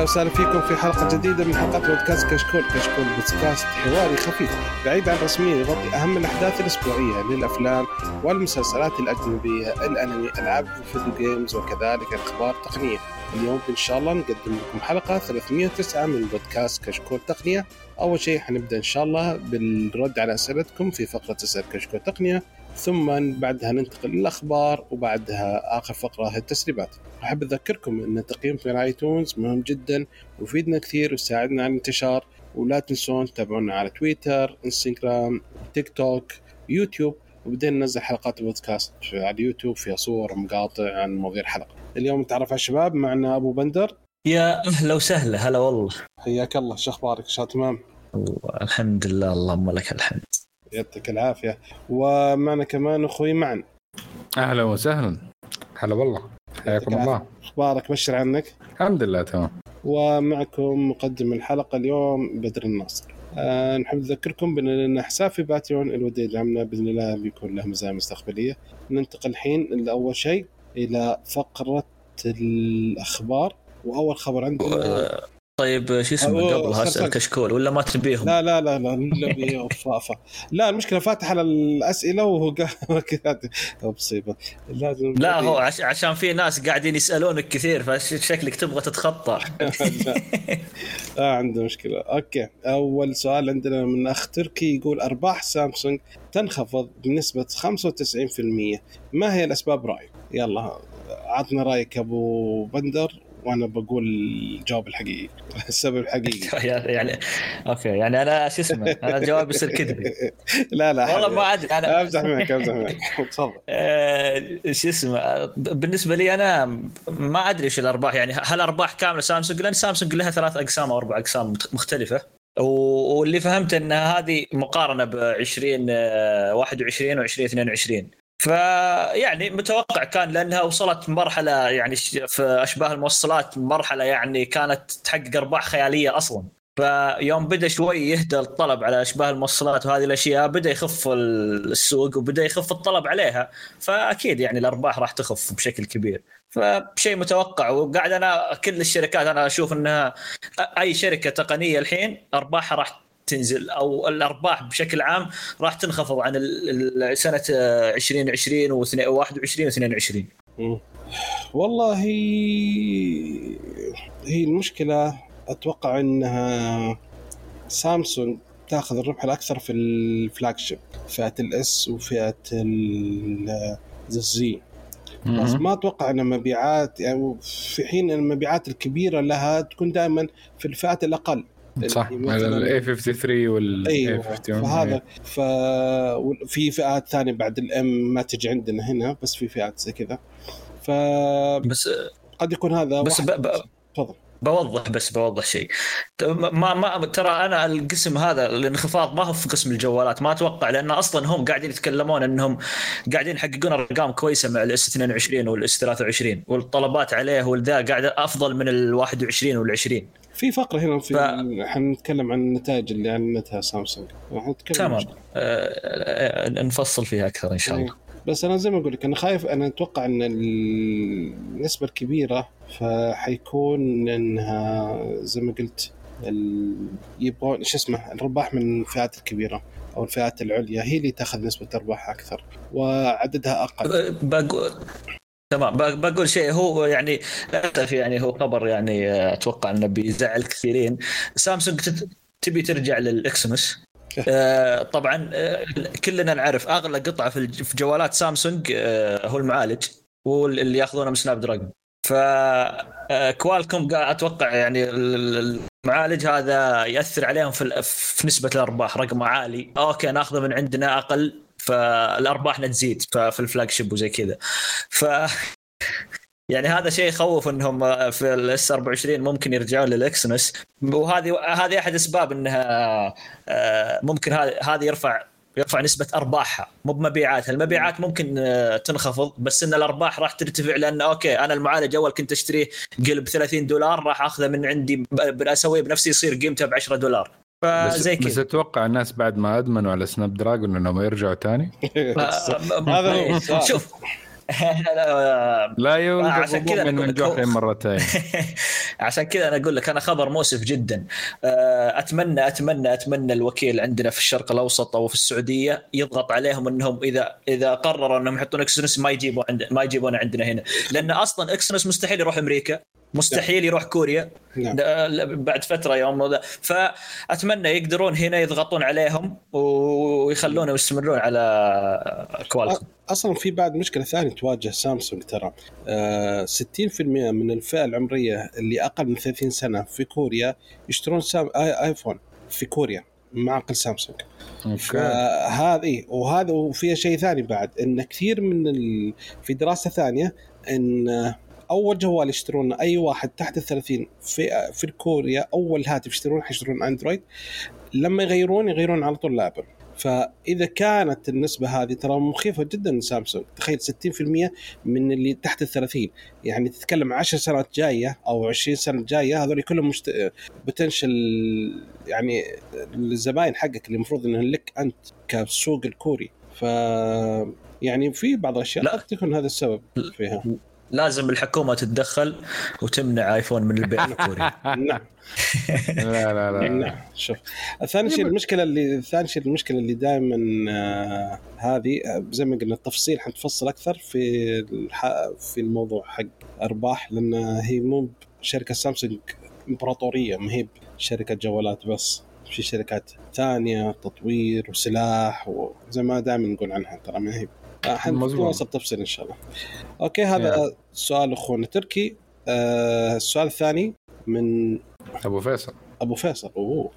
أهلا وسهلا فيكم في حلقة جديدة من حلقات بودكاست كشكول، كشكول بودكاست حواري خفيف بعيد عن الرسمية يغطي أهم الأحداث الأسبوعية للأفلام والمسلسلات الأجنبية، الأنمي، ألعاب ال video games وكذلك أخبار تقنيه. اليوم إن شاء الله نقدم لكم حلقة 309 من بودكاست كشكول تقنية. أول شيء حنبدأ إن شاء الله بالرد على أسئلتكم في فقرة اسال كشكول تقنية ثم بعدها ننتقل للأخبار وبعدها آخر فقرة هي التسريبات. أحب أذكركم إن التقييم في iTunes مهم جدا ويفيدنا كثير ويساعدنا على الانتشار ولا تنسون تتابعونا على تويتر، إنستغرام، تيك توك، يوتيوب وبدينا ننزل حلقات البودكاست على اليوتيوب فيها صور ومقاطع عن مواضيع الحلقة. اليوم نتعرف على الشباب معنا أبو بندر يا أهلا وسهلا هلا والله حياك الله شو أخبارك؟ شو تمام؟ الحمد لله اللهم لك الحمد يعطيك العافية. ومعنا كمان أخوي معن. أهلا وسهلا. هلا والله. حياكم الله. أخبارك؟ بشر عنك؟ الحمد لله تمام. ومعكم مقدم الحلقة اليوم بدر الناصر. أه نحب نذكركم بأن لنا حساب في باتريون الودي يدعمنا بإذن الله بيكون له مزايا مستقبلية. ننتقل الحين لأول شيء إلى فقرة الأخبار. وأول خبر عندنا طيب شو اسمه قبل اسال كشكول ولا ما تبيهم؟ لا لا لا لا نبي. لا المشكلة فاتح على الأسئلة وهو كذا مصيبه لازم لا هو عشان في ناس قاعدين يسألونك كثير فشكلك تبغى تتخطى. آه عنده مشكلة. أوكي. أول سؤال عندنا من أخ تركي يقول أرباح سامسونج تنخفض بنسبة 95% ما هي الأسباب رأيك؟ يلا عطنا رأيك أبو بندر. وأنا بقول الجواب الحقيقي. السبب الحقيقي. يعني أوكي يعني أنا شو اسمه؟ أنا جوابي يصير كذبي. لا لا والله ما أدري أنا أمزح معك أمزح معك. تفضل. آه، شو اسمه؟ بالنسبة لي أنا ما أدري إيش الأرباح يعني هل أرباح كاملة سامسونج؟ لأن سامسونج لها ثلاث أقسام أو أربع أقسام مختلفة. واللي فهمت إن هذه مقارنة ب 20 21 و 2022 فيعني متوقع كان لأنها وصلت مرحلة يعني في أشباه الموصلات مرحلة يعني كانت تحقق أرباح خيالية أصلا. فيوم بدأ شوي يهدى الطلب على أشباه الموصلات وهذه الأشياء بدأ يخف السوق وبدأ يخف الطلب عليها. فأكيد يعني الأرباح راح تخف بشكل كبير. فشيء متوقع وقاعد أنا كل الشركات أنا أشوف إنها أي شركة تقنية الحين أرباحها راح تنزل أو الأرباح بشكل عام راح تنخفض عن سنة 2020 و21 و22 والله هي المشكلة أتوقع إنها سامسونج تاخذ الربح الأكثر في ال flagship فئة ال S وفئة ال Z بس ما أتوقع إن مبيعات يعني في حين المبيعات الكبيرة لها تكون دائما في الفئات الأقل. صح ال A 53 وال A 51 فهذا ففي فئات ثانية بعد ال M ما تجي عندنا هنا بس في فئات زي كذا. ف بس قد يكون هذا بس تفضل. بوضح بس بوضح شيء. ما ما ترى أنا القسم هذا الانخفاض ما هو في قسم الجوالات ما أتوقع لأن أصلا هم قاعدين يتكلمون إنهم قاعدين يحققون أرقام كويسة مع ال S 22 وال S 23 والطلبات عليه والذا قاعدة أفضل من ال 21 وال 20 في فقرة هنا في ف... حنتكلم عن النتائج اللي اعلنتها سامسونج. تمام. آه نفصل فيها أكثر إن شاء الله. بس أنا زي ما أقول لك أنا خايف أنا أتوقع إن النسبة الكبيرة فحيكون إنها زي ما قلت يبغون شو اسمه الرباح من الفئات الكبيرة أو الفئات العليا هي اللي تأخذ نسبة ارباح أكثر وعددها أقل. بقول تمام بقول شيء هو يعني للأسف يعني هو خبر يعني أتوقع إنه بيزعل كثيرين. سامسونج تبي ترجع للاكسمس آه طبعا آه كلنا نعرف أغلى قطعة في جوالات سامسونج آه هو المعالج واللي يأخذونه من Snapdragon. ف Qualcomm أتوقع يعني المعالج هذا يأثر عليهم في, في نسبة الأرباح رقم عالي. أوكي نأخذه من عندنا أقل فالأرباح تزيد في ال flagship وزي كذا. ف يعني هذا شيء يخوف إنهم في ال S 24 ممكن يرجعون لل Exynos. وهذه هذه أحد أسباب إنها ممكن هذا يرفع يرفع نسبة أرباحها مو بمبيعاتها، المبيعات ممكن تنخفض بس إن الأرباح راح ترتفع لأن أوكي أنا المعالج أول كنت أشتريه قلب 30 دولار راح أخذه من عندي أسويه بنفسي يصير قيمته ب 10 دولار فزي كذا. بس أتوقع الناس بعد ما أدمنوا على Snapdragon إنهم يرجعوا ثاني هذا شوف لا يوجد عشان كذا من هو- مرتين. عشان كذا أنا أقول لك أنا خبر مؤسف جدا. آه، أتمنى أتمنى أتمنى الوكيل عندنا في الشرق الأوسط أو في السعودية يضغط عليهم إنهم إذا إذا قرروا إنهم يحطون Exynos ما يجيبوا عند ما يجيبون عندنا هنا. لأن أصلا Exynos مستحيل يروح أمريكا. مستحيل يروح كوريا. نعم. بعد فترة يوم ذا فأتمنى يقدرون هنا يضغطون عليهم ويخلونهم يستمرون على Qualcomm أصلا في بعد مشكلة ثانية تواجه سامسونج ترى. آه 60% من الفئة العمرية اللي أقل من 30 سنة في كوريا يشترون سام آي iPhone في كوريا معقل سامسونج. أوكي. فهذه وهذا وفيها شيء ثاني بعد إن كثير من ال... في دراسة ثانية إن أول جوال يشترونه أي واحد تحت ال 30 في في كوريا أول هاتف يشترونه حيشترون Android. لما يغيرون يغيرون على طول ل Apple فإذا كانت النسبة هذه ترى مخيفة جدا من سامسونج. تخيل 60% من اللي تحت ال 30 يعني تتكلم 10 سنوات جاية أو 20 سنة جاية هذول كلهم مشت... بوتنشل يعني الزباين حقك اللي المفروض إنه لك أنت كسوق الكوري. ف يعني في بعض الأشياء لا. قد تكون هذا السبب فيها. لازم الحكومة تتدخل وتمنع ايفون من البيع الكوري. نعم. لا لا لا. نعم شوف. ثاني شيء المشكلة اللي ثاني شيء المشكلة اللي دائما آه هذه آه، زي ما قلنا التفصيل حنتفصل أكثر في الح... في الموضوع حق أرباح لأن هي مو شركه سامسونج إمبراطورية ما هي شركه جوالات بس. في شركات ثانية تطوير وسلاح وزي ما دائما نقول عنها ترى ما هي آه، مظبوط. حنوصل تفصيل إن شاء الله. أوكي هذا سؤال أخونا تركي. آه السؤال الثاني من أبو فيصل. أبو فيصل. أوه.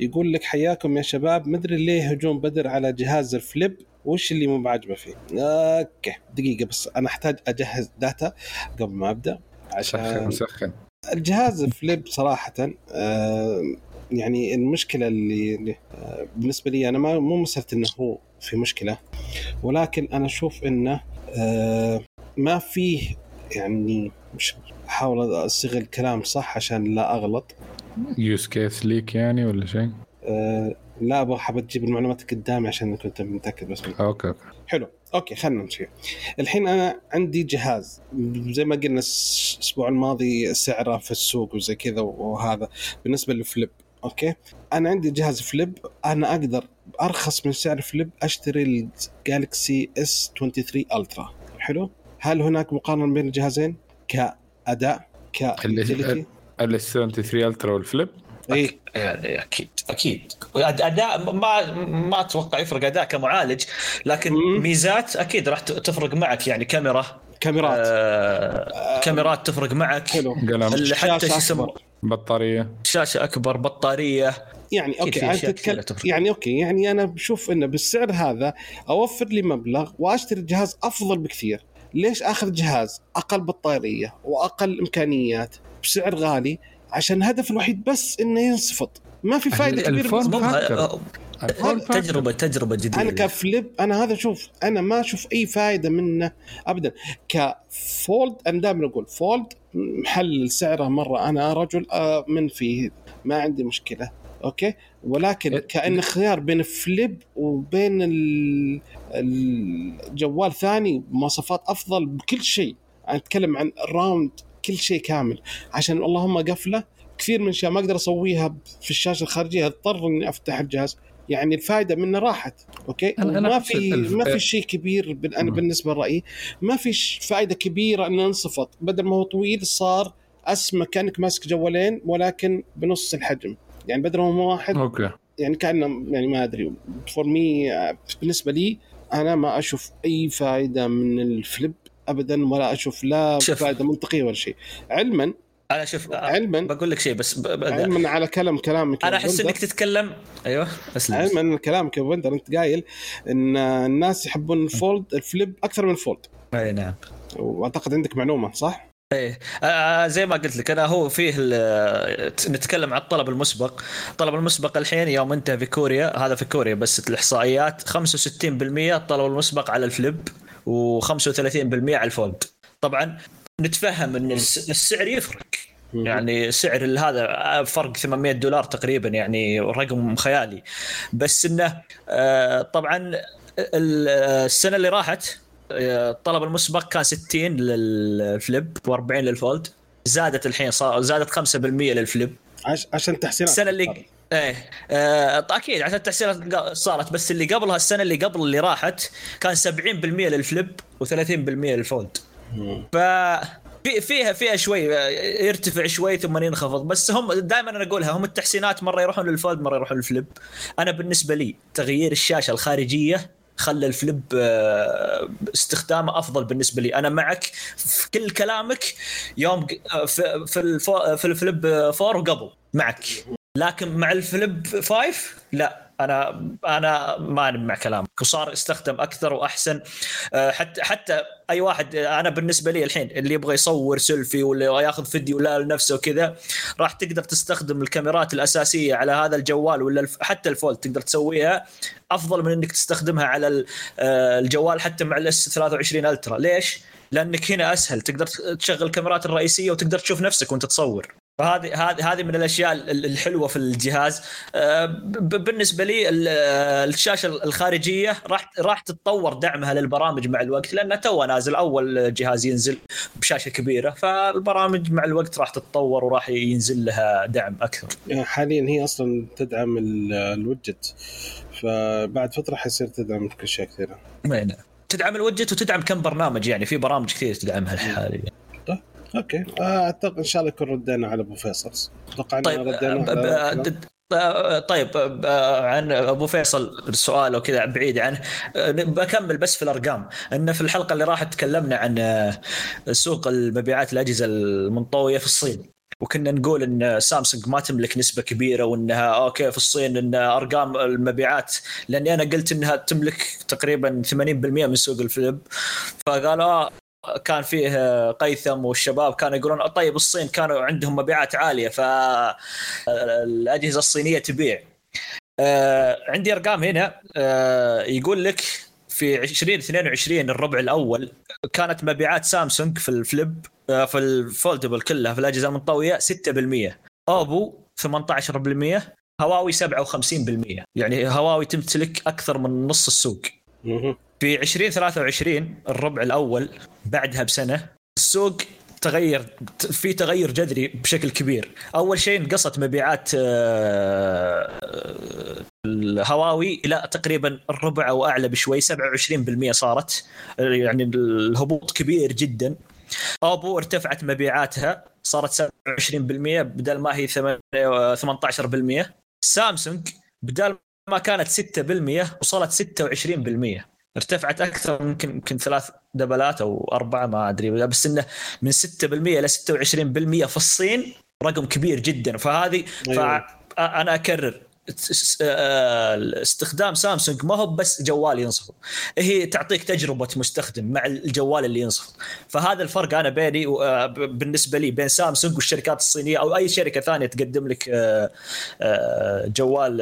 يقول لك حياكم يا شباب. مدري ليه هجوم بدر على جهاز ال Flip؟ وش اللي مو عاجبه فيه؟ أوكي دقيقة بس. أنا أحتاج أجهز data قبل ما أبدأ. عشان مسخن. الجهاز ال Flip صراحة آه يعني المشكلة اللي اللي، آه بالنسبة لي أنا ما مو مسألة إنه هو في مشكلة. ولكن أنا أشوف إنه آه ما فيه يعني مش احاول أصيغ الكلام صح عشان لا أغلط. use case ليك يعني ولا شيء؟ آه لا أبغى حاب تجيب المعلومات قدامي عشان كنت متأكد بس. أوكي أوكي. حلو. أوكي خلينا نمشي. الحين أنا عندي جهاز. زي ما قلنا الأسبوع الماضي سعره في السوق وزي كذا وهذا. بالنسبة لل Flip أوكي؟ أنا عندي جهاز Flip أنا أقدر أرخص من سعر Flip أشتري ال Galaxy S 23 Ultra حلو؟ هل هناك مقارنة بين الجهازين؟ كأداء اللي- ك utility ال S 23 Ultra وال Flip؟ إي. يعني أكيد أكيد. أداء ما ما أتوقع يفرق أداء كمعالج لكن مم. ميزات أكيد راح تفرق معك يعني كاميرا. كاميرات. آه كاميرات تفرق معك. حلو. حتى شاشة أكبر. بطارية. شاشة أكبر بطارية. يعني أوكي تتكلم. يعني أوكي يعني أنا بشوف انه بالسعر هذا أوفر لي مبلغ وأشتري جهاز أفضل بكثير. ليش آخذ جهاز أقل بطارية وأقل إمكانيات بسعر غالي؟ عشان الهدف الوحيد بس إنه ينصفط. ما في فائده كبيرة الفون فاكر. تجربه تجربة جديدة. أنا كفليب أنا هذا شوف أنا ما أشوف أي فائده منه ابدا. كفولد أنا دائما أقول فولد محلل سعره مرة. أنا رجل آه، من فيه. ما عندي مشكلة. أوكي؟ ولكن إيه. كأن خيار بين Flip وبين ال- الجوال ثاني مواصفات أفضل بكل شيء. أتكلم عن ال round كل شيء كامل. عشان اللهم قفلة كثير من الأشياء ما أقدر أسويها في الشاشة الخارجية أضطر إني أفتح الجهاز. يعني الفائده منه راحت أوكي أنا- ما في الف- ما في شيء كبير بال- أنا. بالنسبة لرأيي ما في فائده كبيرة إنه انصفط بدل ما هو طويل صار اسمه كأنك ماسك جوالين ولكن بنص الحجم يعني بدل ما هو واحد أوكي يعني كانه يعني ما أدري for me بالنسبة لي أنا ما أشوف أي فائده من ال Flip ابدا ولا أشوف لا. فائده منطقية ولا شيء علما أنا شوف علما بقول لك شيء بس ب- علما على كلام كلامك أنا أحس. إنك تتكلم. أيوه أسلم علما كلامك يا بندر. أنت قايل إن الناس يحبون الفولد ال Flip أكثر من ال Fold. أي نعم. وأعتقد عندك معلومة صح؟ إيه. آه زي ما قلت لك أنا هو فيه نتكلم عن الطلب المسبق. الطلب المسبق الحين يوم انتهى في كوريا هذا في كوريا بس الإحصائيات 65% الطلب المسبق على الفليب و35% على الفولد. طبعا نتفهم إن الس- السعر يفرق. يعني سعر هذا فرق 800 دولار تقريبا يعني رقم خيالي. بس إنه آه، طبعا ال- السنة اللي راحت الطلب المسبق كان 60 لل Flip و40 لل Fold. زادت الحين صار زادت 5% لل Flip. عش... عشان تحسينات السنة اللي إيه آه أكيد عشان التحسينات صارت. بس اللي قبلها السنة اللي قبل اللي راحت كان 70% لل Flip و30% لل Fold. ف في فيها فيها شوي يرتفع شوي ثم ينخفض. بس هم دائما أنا أقولها هم التحسينات مرة يروحون لل Fold مرة يروحون لل Flip. أنا بالنسبة لي تغيير الشاشة الخارجية خلى ال Flip آه، استخدامه أفضل بالنسبة لي. أنا معك في كل كلامك يوم في في, في ال Flip 4 وقبل معك. لكن مع ال Flip 5 لا. أنا أنا ما مع كلامك. وصار يستخدم أكثر وأحسن. آه، حتى حتى أي واحد أنا بالنسبة لي الحين اللي يبغى يصور سيلفي ولا ياخذ فيديو لا لنفسه وكذا راح تقدر تستخدم الكاميرات الأساسية على هذا الجوال ولا حتى ال Fold تقدر تسويها. أفضل من إنك تستخدمها على آه، الجوال حتى مع ال S23 Ultra ليش؟ لأنك هنا أسهل. تقدر تشغل الكاميرات الرئيسية وتقدر تشوف نفسك وأنت تصور. فهذه هذه هذه من الأشياء الحلوة في الجهاز آه، بالنسبة لي الشاشة الخارجية راح راح تتطور دعمها للبرامج مع الوقت لأن تو نازل أول جهاز ينزل بشاشة كبيرة فالبرامج مع الوقت راح تتطور وراح ينزل لها دعم أكثر. يعني حاليا هي أصلا تدعم الوجت فبعد فترة حيصير تدعم اشياء كثيره. نعم تدعم الوجت وتدعم كم برنامج يعني في برامج كثير تدعمها حاليا. أوكي. اعتقد إن شاء الله يكون ردينا على أبو فيصل. أتوقع طيب ردينا طيب عن أبو فيصل سؤال وكذا بعيد عنه. بكمل بس في الأرقام. إن في الحلقة اللي راحت تكلمنا عن سوق المبيعات الأجهزة المنطوية في الصين. وكنا نقول إن سامسونج ما تملك نسبة كبيرة وإنها أوكي في الصين إن أرقام المبيعات لأني أنا قلت إنها تملك تقريبا 80% من سوق الفليب فقالوا كان فيه قيثم والشباب كانوا يقولون طيب الصين كانوا عندهم مبيعات عالية فالاجهزه الصينية تبيع. آه، عندي أرقام هنا. آه، يقول لك في 2022 الربع الأول كانت مبيعات سامسونج في الفليب آه، في الفولدبل كلها في الأجهزة المنطوية 6% أوبو 18% هواوي 57% يعني هواوي تمتلك أكثر من نص السوق. في 2023 الربع الأول بعدها بسنة السوق تغير في تغير جذري بشكل كبير. أول شيء انقصت مبيعات آه، الهواوي إلى تقريبا الربع أو أعلى بشوي 27% صارت. يعني الهبوط كبير جدا. اوبو ارتفعت مبيعاتها صارت 27% بدل ما هي 18% سامسونج بدل ما كانت 6% وصلت 26% ارتفعت أكثر ممكن يمكن ثلاث دبلات أو أربعة ما أدري. بس إنه من 6% إلى 26% في الصين رقم كبير جدا. فهذه أيوة. فانا أكرر. استخدام سامسونج ما هو بس جوال ينصف هي تعطيك تجربة مستخدم مع الجوال اللي ينصف فهذا الفرق أنا بيني آه، بالنسبة لي بين سامسونج والشركات الصينية أو أي شركة ثانية تقدم لك آه، آه، جوال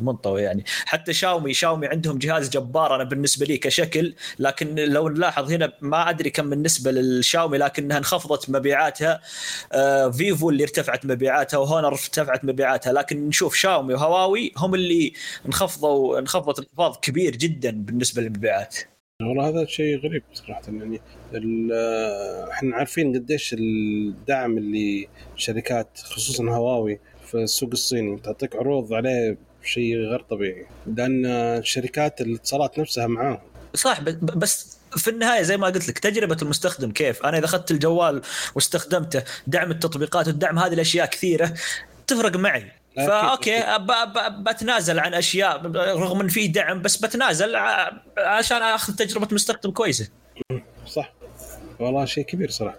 منطوي يعني. حتى شاومي شاومي عندهم جهاز جبار أنا بالنسبة لي كشكل لكن لو نلاحظ هنا ما أدري كم بالنسبة للشاومي لكنها انخفضت مبيعاتها. فيفو اللي ارتفعت مبيعاتها وهونر ارتفعت مبيعاتها لكن نشوف شاومي هواوي هم اللي انخفضوا انخفضت انخفاض كبير جدا بالنسبة للمبيعات. والله هذا شيء غريب صراحة يعني إحنا عارفين قديش الدعم اللي شركات خصوصا هواوي في السوق الصيني تعطيك عروض عليه شيء غير طبيعي لأن الشركات الاتصالات نفسها معاهم. صح بس في النهاية زي ما قلت لك تجربة المستخدم كيف؟ أنا إذا أخذت الجوال واستخدمته دعم التطبيقات والدعم هذه الأشياء كثيرة تفرق معي. ف okay بتنازل عن أشياء رغم إن في دعم بس بتنازل عشان أخذ تجربة مستخدم كويسة. صح. والله شيء كبير صراحة.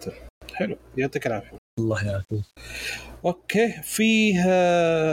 حلو. يعطيك العافية. الله يعافيك. Okay. فيه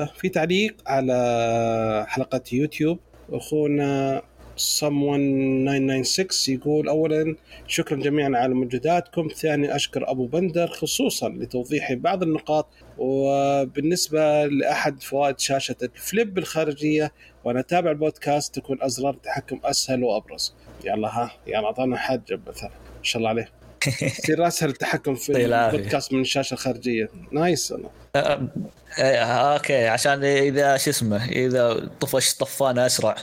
في تعليق على حلقة يوتيوب. أخونا someone996 يقول اولا شكرا جميعا على مجهوداتكم. ثانيا أشكر أبو بندر خصوصا لتوضيح بعض النقاط. وبالنسبة لأحد فوائد شاشة ال Flip الخارجية وأنا أتابع البودكاست تكون أزرار التحكم أسهل وأبرز. يلا ها يلا أعطانا حاجة مثلا. ما شاء الله عليه يصير اسهل التحكم في العافية. البودكاست من الشاشة الخارجية. Nice والله. آه، آه، okay عشان إذا شو اسمه إذا طفش طفانه أسرع.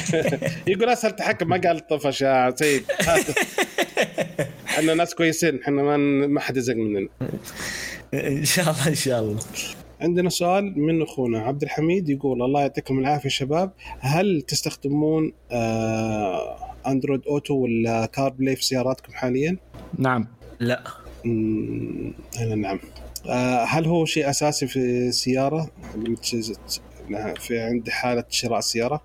يقول اسهل التحكم ما قال طفش يا سيد. إحنا ناس كويسين إحنا ما ما حد يزق مننا. إن شاء الله إن شاء الله. عندنا سؤال من أخونا عبد الحميد يقول الله يعطيكم العافية شباب. هل تستخدمون آه Android Auto ولا CarPlay في سياراتكم حاليا؟ نعم لا أنا نعم آه هل هو شيء أساسي في السياره تش- في عند حالة شراء سيارة؟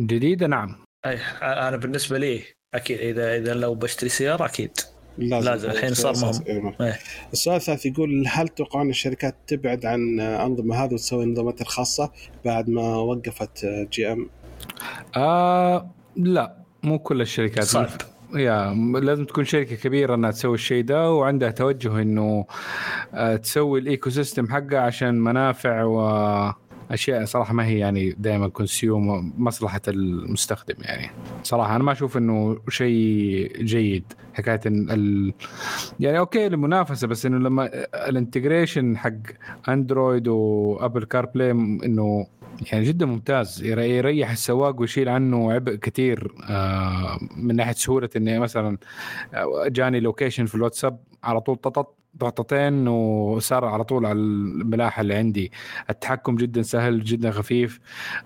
جديدة نعم أي أنا بالنسبة لي أكيد إذا إذا لو بشتري سيارة أكيد لازم، الحين صار مهم. أساسي. إيه. إيه. السؤال الثالث يقول هل تتوقعون الشركات تبعد عن الانظمه هذه وتسوي نظاماتها الخاصة بعد ما وقفت جي إم؟ آه لا مو كل الشركات صعب. يا لازم تكون شركة كبيرة إنها تسوي الشيء ده وعندها توجه إنه آه، تسوي ال ecosystem حقها عشان منافع واشياء صراحة ما هي يعني دائما consumer مصلحة المستخدم يعني. صراحة أنا ما أشوف إنه شيء جيد حكاية ال... يعني okay المنافسه بس إنه لما ال integration حق Android و Apple CarPlay إنه يعني جدا ممتاز. ير- يريح السواق ويشيل عنه عبء كثير آه، من ناحية سهولة إني مثلا آه، جاني location في الواتساب على طول ططط ضغطتين وصار على طول على الملاحة اللي عندي. التحكم جدا سهل جدا خفيف.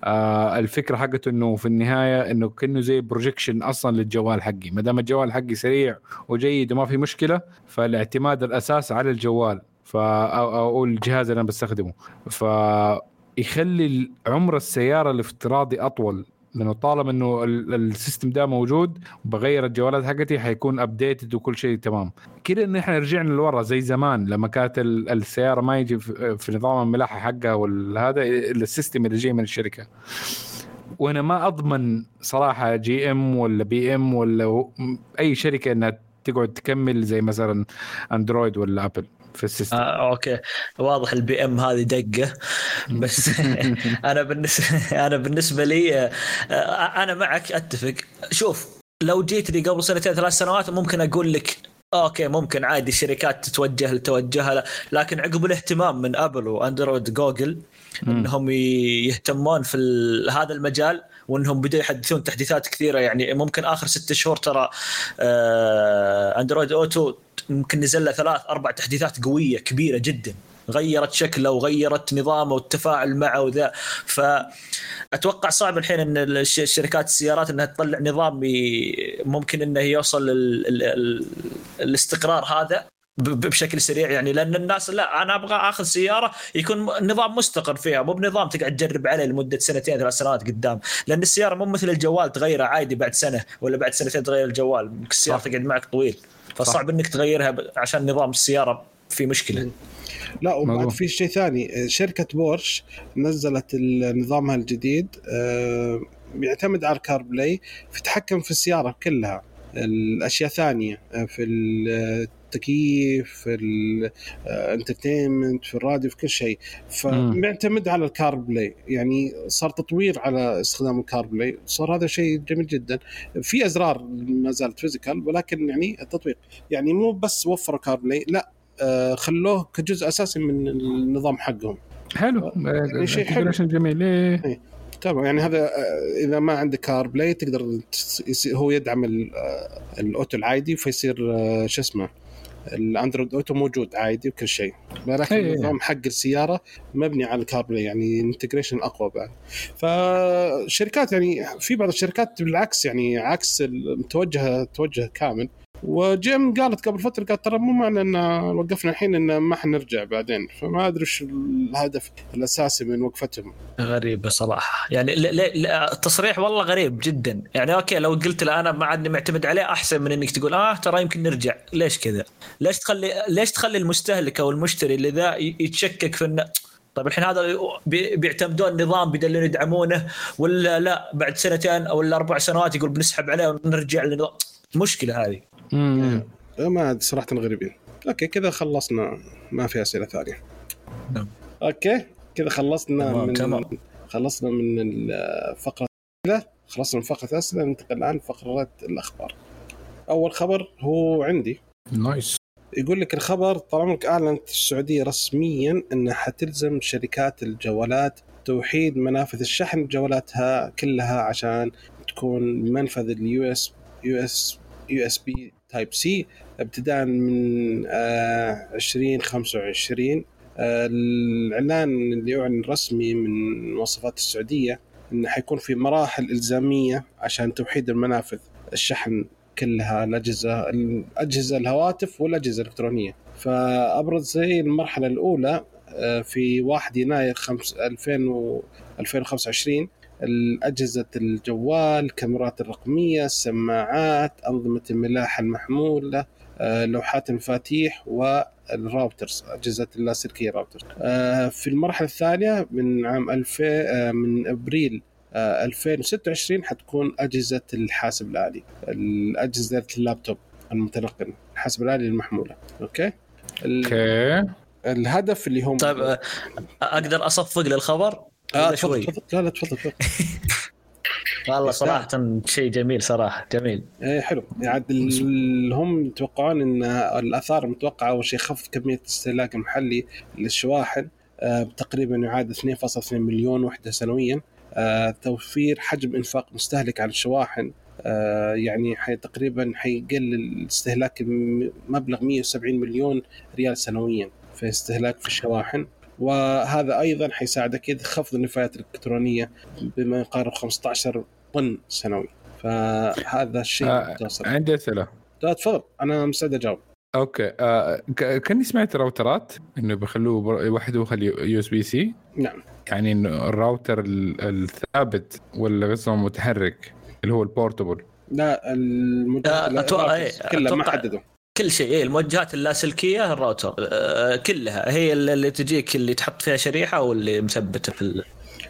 آه الفكرة حقته إنه في النهاية إنه كأنه زي projection أصلا للجوال حقي. ما دام الجوال حقي سريع وجيد وما في مشكلة فالاعتماد الأساس على الجوال. ف أو, الجهاز اللي أنا بستخدمه. ف يخلي عمر السيارة الافتراضي أطول لأنه طالما إنه ال- ال system ده موجود وبغير الجوالات حقتي حيكون updated وكل شيء تمام. كده إن إحنا رجعنا لورا زي زمان لما كانت ال- السيارة ما يجي في نظام الملاحة حقها والهذا ال system اللي جاي من الشركة. وأنا ما أضمن صراحة GM ولا BM ولا أي شركة إنها تقعد تكمل زي مثلا Android ولا Apple. في ال system. آه okay. واضح ال BM هذه دقة. بس أنا بالنسبة أنا بالنسبة لي آه، آه، أنا معك أتفق. شوف لو جيت لي قبل سنتين ثلاث سنوات ممكن أقول لك okay ممكن عادي الشركات تتوجه توجهها لا. لكن عقب الاهتمام من Apple و Android Google إنهم يهتمون في هذا المجال وإنهم بدأوا يحدثون تحديثات كثيرة. يعني ممكن آخر ست شهور ترى آه، Android Auto ممكن نزل له ثلاث أربع تحديثات قوية كبيرة جدا. غيرت شكله وغيرت نظامه والتفاعل معه وذا. فأتوقع صعب الحين إن الش- الشركات السيارات إنها تطلع نظام ممكن إنه يوصل ال ال ال الاستقرار هذا بشكل سريع. يعني لأن الناس لا أنا أبغى آخذ سيارة يكون نظام مستقر فيها. مو بنظام تقعد تجرب عليه لمدة سنتين ثلاث سنوات قدام. لأن السيارة مو مثل الجوال تغيره عادي بعد سنة ولا بعد سنتين تغير الجوال. السيارة. تقعد معك طويل. فصعب إنك تغيرها عشان نظام السيارة في مشكلة. لا وبعد. في شيء ثاني. شركة بورش نزلت نظامها الجديد آه، بيعتمد على ال CarPlay في في السيارة كلها. الأشياء ثانية آه، في التكييف في ال entertainment في الراديو في كل شيء. فبيعتمد على ال CarPlay يعني صار تطوير على استخدام ال CarPlay صار هذا شيء جميل جدا. في أزرار ما زالت physical ولكن يعني التطبيق يعني مو بس وفروا CarPlay لا آه، خلوه كجزء أساسي من النظام حقهم. حلو. يعني شيء حلو. جميل. إيه. تمام. يعني هذا آه، إذا ما عندك CarPlay تقدر هو يدعم ال- آه، ال Auto العادي فيصير آه، شو اسمه؟ ال Android Auto موجود عادي وكل شيء. ولكن إيه. النظام حق السيارة مبني على ال CarPlay يعني integration أقوى بعد. فالشركات يعني في بعض الشركات بالعكس يعني عكس المتوجهه توجه كامل. و GM قالت قبل فترة قالت ترى مو معنى إن وقفنا الحين إن ما حنرجع بعدين. فما أدري إيش الهدف الأساسي من وقفتهم. غريبة صراحة. يعني التصريح والله غريب جدا. يعني okay لو قلت له أنا ما عادني معتمد عليه أحسن من إنك تقول آه ترى يمكن نرجع. ليش كذا؟ ليش تخلي ليش تخلي المستهلك أو المشتري اللي ذا يتشكك في انه طيب الحين هذا بي- بيعتمدون نظام بدلون يدعمونه ولا لا بعد سنتين أو أربع سنوات يقول بنسحب عليه ونرجع للنظام مشكلة هذه. ما أدري صراحة غريبين. أوكي كذا خلصنا. ما في أسئلة ثانية. نعم. أوكي كذا خلصنا تمام، من تمام. خلصنا من الفقرة. خلصنا من فقرة اسئله ننتقل الآن لفقره الأخبار. أول خبر هو عندي. nice. يقول لك الخبر طال عمرك أعلنت السعودية رسميا إنها حتلزم شركات الجوالات توحيد منافذ الشحن بجوالاتها كلها عشان تكون منفذ اليو اس يو اس يو اس بي تايب سي ابتداء من آه 2025 آه الإعلان اللي أعلن رسمي من مواصفات السعودية إنه حيكون في مراحل إلزامية عشان توحيد المنافذ الشحن كلها الأجهزة الأجهزة الهواتف والأجهزة الإلكترونية. فأبرز زي المرحلة الأولى آه، في 1 يناير 2000 2025 الأجهزة الجوال الكاميرات الرقمية السماعات أنظمة الملاحة المحمولة آه، لوحات المفاتيح وال routers أجهزة اللاسلكية routers. آه، في المرحلة الثانية من عام 2000 من أبريل 2026 حتكون أجهزة الحاسب الآلي الأجهزة اللابتوب المتنقل الحاسب الآلي المحمولة. أوكي؟ أوكي. الهدف اللي هم طيب آه، أقدر أصفق للخبر؟ ولا تفضل شوي. تفضل. لا لا تفضل تفضل. والله. صراحة شيء جميل صراحة جميل. إيه حلو. يعني ال- هم يتوقعون إن الآثار المتوقعه أول شيء خفض كمية الاستهلاك المحلي للشواحن آه، تقريبا يعادل 2.2 مليون وحدة سنويا. آه، توفير حجم إنفاق مستهلك على الشواحن آه، يعني حي تقريبا حيقلل الاستهلاك م- مبلغ 170 مليون ريال سنويا في استهلاك في الشواحن. وهذا أيضا حيساعدك أكيد خفض النفايات الإلكترونية بما يقارب 15 طن سنوي. فهذا الشيء آه، عندي أسئلة. لا تفضل. أنا مستعد أجاوب. أوكي. آه كاني سمعت راوترات إنه بيخلوه بر- يوحدوها ال USB-C. نعم. يعني إنه الراوتر ال- الثابت ولا قصدهم متحرك اللي هو ال portable. لا آه، إيه، كلها ما حددوا كل شيء. إيه الموجهات اللاسلكية الراوتر. آه، كلها. هي اللي تجيك اللي تحط فيها شريحة واللي مثبتة في ال...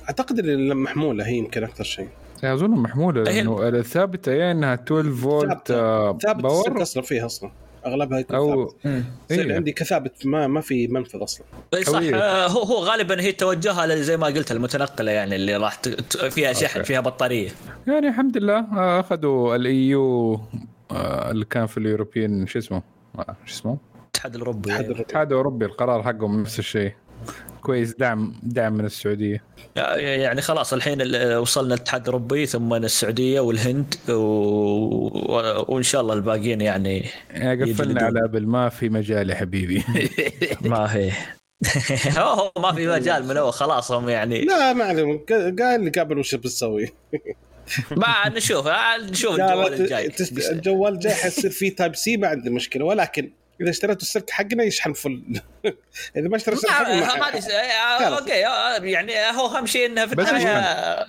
أعتقد إن محمولة هي يمكن أكثر شيء. أظن محمولة هي- لأنه الثابتة يا إنها 12 فولت. آه، ثابت power. أصلا فيها أصلا. أغلبها يكون أو ثابت. السلك إيه. عندي كثابت ما ما في منفذ أصلا. اي صح. آه، هو هو غالبا هي توجهها زي ما قلت المتنقلة يعني اللي راح فيها شحن أوكي. فيها بطارية. يعني الحمد لله آه، أخذوا ال EU اللي كان في ال European شو اسمه؟ آه، شو اسمه؟ الاتحاد الأوروبي. الاتحاد. الأوروبي. القرار حقهم نفس الشيء. كويس دعم دعم من السعودية. يعني خلاص الحين ال- وصلنا الاتحاد الأوروبي ثم السعودية والهند و... و... وإن شاء الله الباقيين يعني قفلنا. على Apple ما في مجال يا حبيبي. ما هي هو ما في مجال من أول خلاص هم يعني. لا ما عليهم. قال لي قبل وش بتسوي. ما نشوف آه، نشوف لا، الجوال الجاي. الجوال الجاي حيصير فيه Type-C ما عندي مشكلة. ولكن إذا اشتريتوا السلك حقنا يشحن full إذا ما اشتريت السلك حقنا ما- س- آه،. أوكي آه، يعني هو أهم شيء انها في النهاية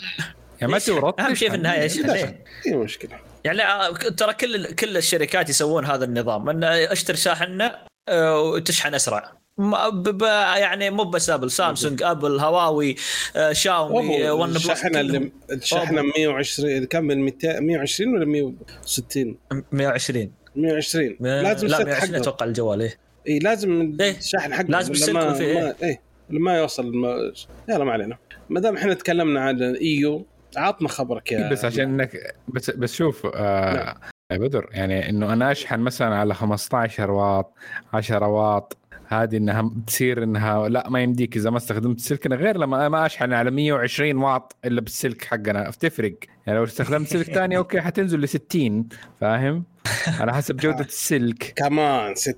يعني ما تورط أهم شيء في النهاية إيه. اي مشكلة. يعني ترى كل كل الشركات يسوون هذا النظام إن أشتري شاحننا آه، وتشحن أسرع. يعني مو بس Apple سامسونج Apple هواوي آه، شاومي OnePlus الشحنه اللي. الشحنه 120 كم من 200 120 ولا 160 120 120 لا لازم السلك 120 حقه. أتوقع الجوال إيه. إي لازم إيه. الشاحن حقه لازم السلك فيه، ما إيه. ولا ما يوصل ما... يلا ما علينا. ما دام إحنا تكلمنا عن الايو عطنا خبرك يا بس عشان انك بس بس شوف آه نعم. يا بدر يعني إنه أنا أشحن مثلا على 15 واط 10 واط هذه إنها تصير إنها لا ما يمديك إذا ما استخدمت سلكنا غير لما ما أشحن على 120 واط إلا بالسلك حقنا. بتفرق. يعني لو استخدمت سلك ثاني أوكي حتنزل ل 60 فاهم؟ على حسب جودة السلك. كمان 60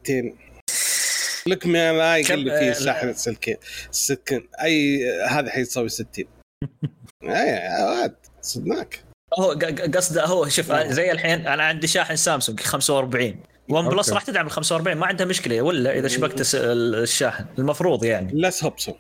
لك ما لا يقل كم- فيه آه، سلكين سكن. أي هذا حيسوي 60 أي واد صدناك. هو قصده هو شوف زي الحين أنا عندي شاحن سامسونج 45 ون بلس. راح تدعم ال 45 ما عندها مشكلة ولا إذا شبكت الس- الشاحن. المفروض يعني. لس هوبسو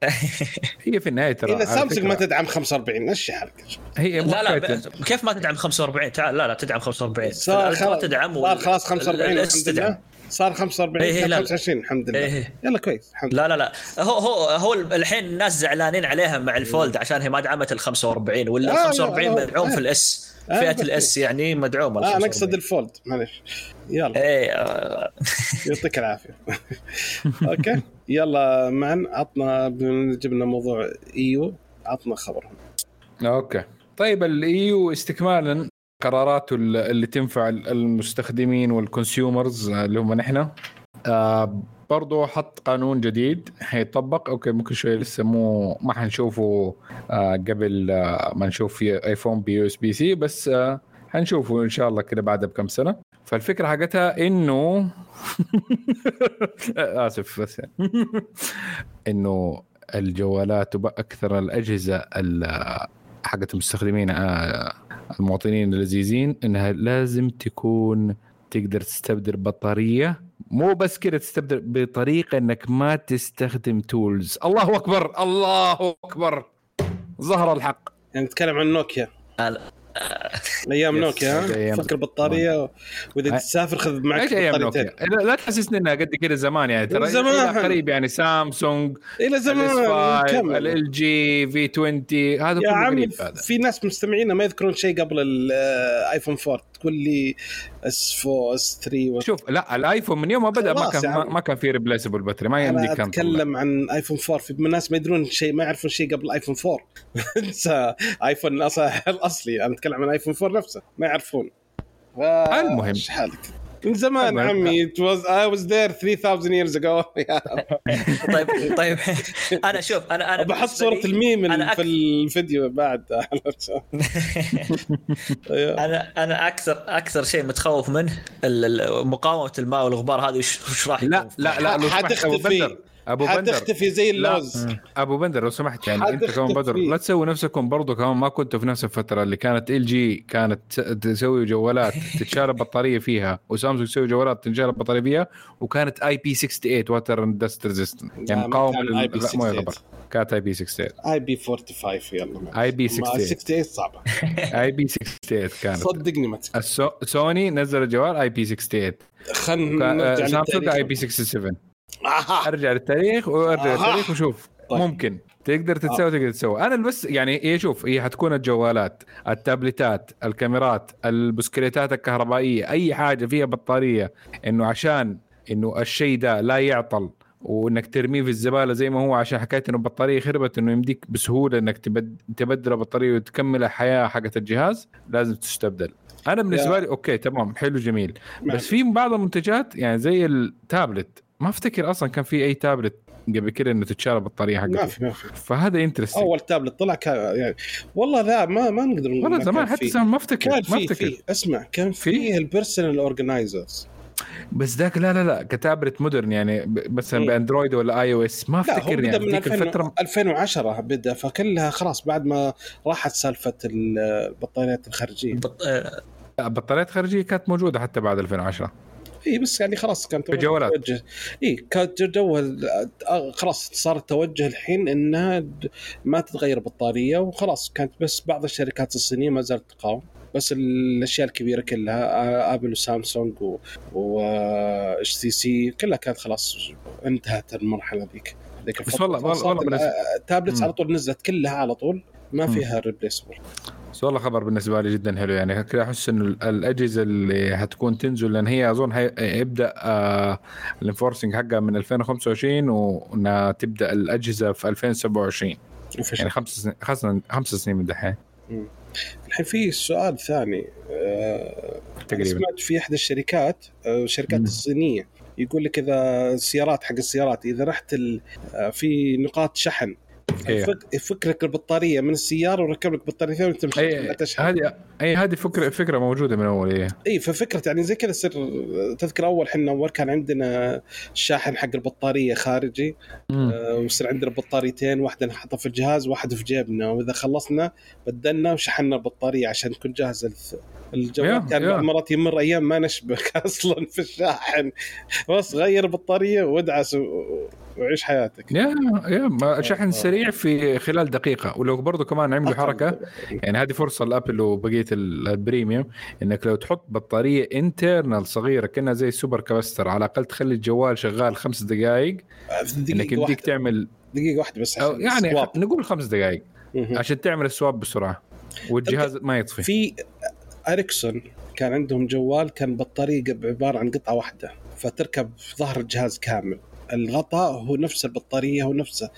هي في النهاية ترى إذا سامسونج ما تدعم 45 مشي حالك هي لا لا ب- كيف ما تدعم 45 تعال لا لا تدعم 45 صار خلاص تدعم صار خلاص 45 الاس الحمد تدعم لله صار 45 إيه، كان لا، لا. 25 الحمد لله. إيه. يلا كويس الحمد لله. لا لا. لا هو هو هو الحين الناس زعلانين عليها مع الفولد عشان هي ما دعمت ال 45 لا، ولا لا، 45 لا، مدعوم. في الاس فئة بس. الأس يعني مدعومة آه أنا 45. اقصد الفولد معلش يلا. إيه آه، يعطيك العافية. أوكي. يلا معا عطنا بما جبنا موضوع EU. عطنا خبرهم أوكي. طيب ال EU استكمالا القرارات اللي تنفع المستخدمين وال consumers اللي هم نحن. آه برضو حط قانون جديد. حيطبق أوكي ممكن شوي لسه مو ما حنشوفه آه قبل آه ما نشوف ايفون ب USB-C بس آه حنشوفه إن شاء الله كده بعد بكم سنة. فالفكرة حقتها إنه آسف بس إنه الجوالات وأكثر الأجهزة حقت المستخدمين آه، المواطنين اللذيذين إنها لازم تكون تقدر تستبدل بطارية مو بس كده تستبدل بطريقة إنك ما تستخدم تولز الله أكبر الله أكبر. ظهر الحق. يعني نتكلم عن نوكيا. أيام نوكيا فكر بطاريه وإذا تسافر خذ معك إيش أيام نوكيا؟ لا تحسسني إنها قد كذا زمان يعني ترى زمان. قريب يعني سامسونج إلى زمان ال جي في 20 هذا قريب هذا. في ناس مستمعين ما يذكرون شيء قبل الايفون 4 تقول لي اس 4 اس 3 و... شوف لا الآيفون من يوم ما بدا ما كان يعني. ما كان في ريبليسبل باتري ما يمديك كان أتكلم عن ايفون 4 في ناس ما يدرون شيء ما يعرفون شيء قبل ايفون 4 انسى ايفون الأصلي. أنا أتكلم عن ايفون 4 نفسه ما يعرفون. المهم. حالك؟ من زمان عمي it was I was there 3000 years ago. طيب طيب. أنا شوف أنا أنا بحط صورة الميم أنا في الفيديو بعد أنا أنا أكثر أكثر شيء متخوف منه مقاومة الماء والغبار هذه وش راح لا لا لا حتختفي. أبو بندر حتختفي زي اللوز. أبو بندر لو سمحت يعني أنت كمان بدر لا تسوي نفسكم برضو كمان ما كنتوا في نفس الفترة اللي كانت LG كانت تسوي جوالات تتشال بطاريه فيها وسامسونج تسوي جوالات تنشال البطارية فيها وكانت IP 68 water dust resistant يعني مقاومه للمويه كانت IP 68 IP 45 يلا IP 68 68 صعبة. IP 68 كانت. صدقني ما سوني نزل جوال IP 68 خلنا سامسونج اي بي 67 آه. أرجع للتاريخ وأرجع آه. للتاريخ وشوف طيب. ممكن تقدر تتسوي آه. تقدر تسوي أنا بس يعني هي شوف هي حتكون الجوالات التابلتات الكاميرات البسكليتات الكهربائية أي حاجة فيها بطارية إنه عشان إنه الشيء ده لا يعطل وإنك ترميه في الزبالة زي ما هو عشان حكايه إنه البطارية خربت إنه يمديك بسهولة إنك تبدل البطارية وتكمل الحياة حقت الجهاز لازم تستبدل أنا بالنسبة لي okay تمام حلو جميل بس في بعض المنتجات يعني زي التابلت ما افتكر أصلا كان في أي تابلت قبل كده إنه تتشال البطاريه حقته. ما في ما في. فهذا interesting أول تابلت طلع كان يعني والله لا ما ما نقدر والله زمان حتى زمان ما افتكر ما افتكر. اسمع كان في ال personal organizers بس ذاك لا لا لا ك tablet modern يعني مثلا ب Android ولا iOS ما افتكر يعني من الفترة. 2010 بدأ فكلها خلاص بعد ما راحت سالفة البطاريات الخارجية. البطاريات الخارجية كانت موجودة حتى بعد 2010 اي بس يعني خلاص كانت الجوالات توجه. اي كانت جوها خلاص صار التوجه الحين إنها ما تتغير بطارية وخلاص. كانت بس بعض الشركات الصينية ما زالت تقاوم. بس الأشياء الكبيرة كلها آبل وسامسونج و HTC كلها كانت خلاص انتهت المرحلة ذيك. بس والله والله ال tablets على طول نزلت كلها على طول. ما فيها replaceable بس والله خبر بالنسبة لي جدا حلو. يعني كذا أحس إنه الأجهزة اللي حتكون تنزل لأن هي أظن هيبدا آه ال enforcing حقها من 2025 وإنها تبدأ الأجهزة في 2027 يعني خمس سنين خمس سنين من دحين. الحين في سؤال ثاني آه تقريبا. سمعت في احدى الشركات آه الشركات الصينية يقول لك إذا السيارات حق السيارات إذا رحت آه، في نقاط شحن يفك البطارية من السيارة وركب لك بطارية ثانية وتمشي أي هذه اي هذه فكره فكرة موجودة من أول اي اي ففكرة يعني زي كذا سر. تذكر أول إحنا أول كان عندنا الشاحن حق البطارية خارجي. آه ويصير عندنا بطاريتين واحدة نحطها في الجهاز واحدة في جيبنا. وإذا خلصنا بدلنا وشحنا البطارية عشان تكون جاهزة الجوال كان بعض مرات يمر أيام ما نشبك أصلا في الشاحن. بس غير البطارية وادعس وعيش حياتك. يا يا شحن سريع في خلال دقيقة. ولو برضه كمان عملوا حركة يعني هذه فرصة لأبل وبقية ال premium إنك لو تحط بطارية internal صغيرة كأنها زي ال super capacitor على الأقل تخلي الجوال شغال خمس دقائق إنك يمديك تعمل دقيقة واحدة بس يعني swap. نقول خمس دقائق عشان تعمل ال swap بسرعة والجهاز ما يطفي. في إريكسون كان عندهم جوال كان بطارية عبارة عن قطعة واحدة فتركب في ظهر الجهاز كامل. الغطاء هو نفس البطارية هو نفسه.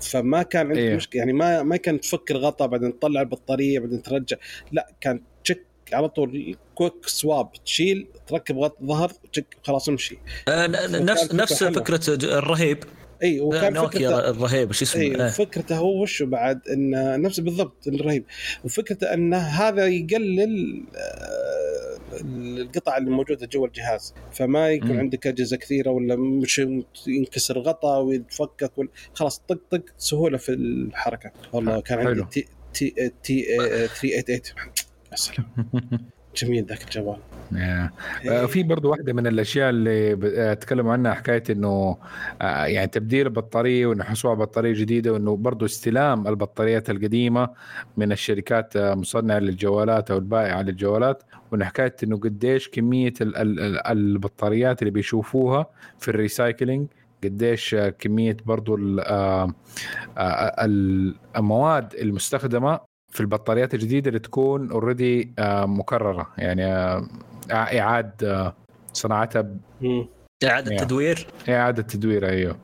فما كان عندك إيه. مشكلة يعني ما ما كان تفك الغطاء بعدين تطلع البطارية بعدين ترجع. لا كان تشك على طول quick swap تشيل تركب غط ظهر تشك خلاص امشي. آه، نفس فكرة نفس حلوة. فكرة الرهيب. إي وكان نوكيا فكرته الرهيب شو اسمه؟ إي آه. فكرته هو وشو بعد؟ إن نفس بالضبط الرهيب. وفكرته إن هذا يقلل آه، القطع اللي موجودة جوا الجهاز فما يكون. عندك أجهزة كثيرة ولا مش ينكسر غطا ويتفكك ولا خلاص طق طق سهولة في الحركة والله كان عندي. تي تي تي آه، 388 يا سلام جميل ذاك الجوال. آه، آه، في برضو واحدة من الأشياء اللي آه، تكلموا عنها حكاية إنه آه، يعني تبديل البطارية وإنه حصول على بطارية جديدة وإنه برضو استلام البطاريات القديمة من الشركات مصنعة للجوالات أو البائعة للجوالات. وإنه حكاية إنه قديش ال- البطاريات اللي بيشوفوها في ال recycling قديش كمية برضو ال- المواد المستخدمة في البطاريات الجديدة اللي تكون already مكررة. يعني آه، اعاد آه، صناعتها ب-. إعادة يا. تدوير؟ إعادة تدوير أيوه.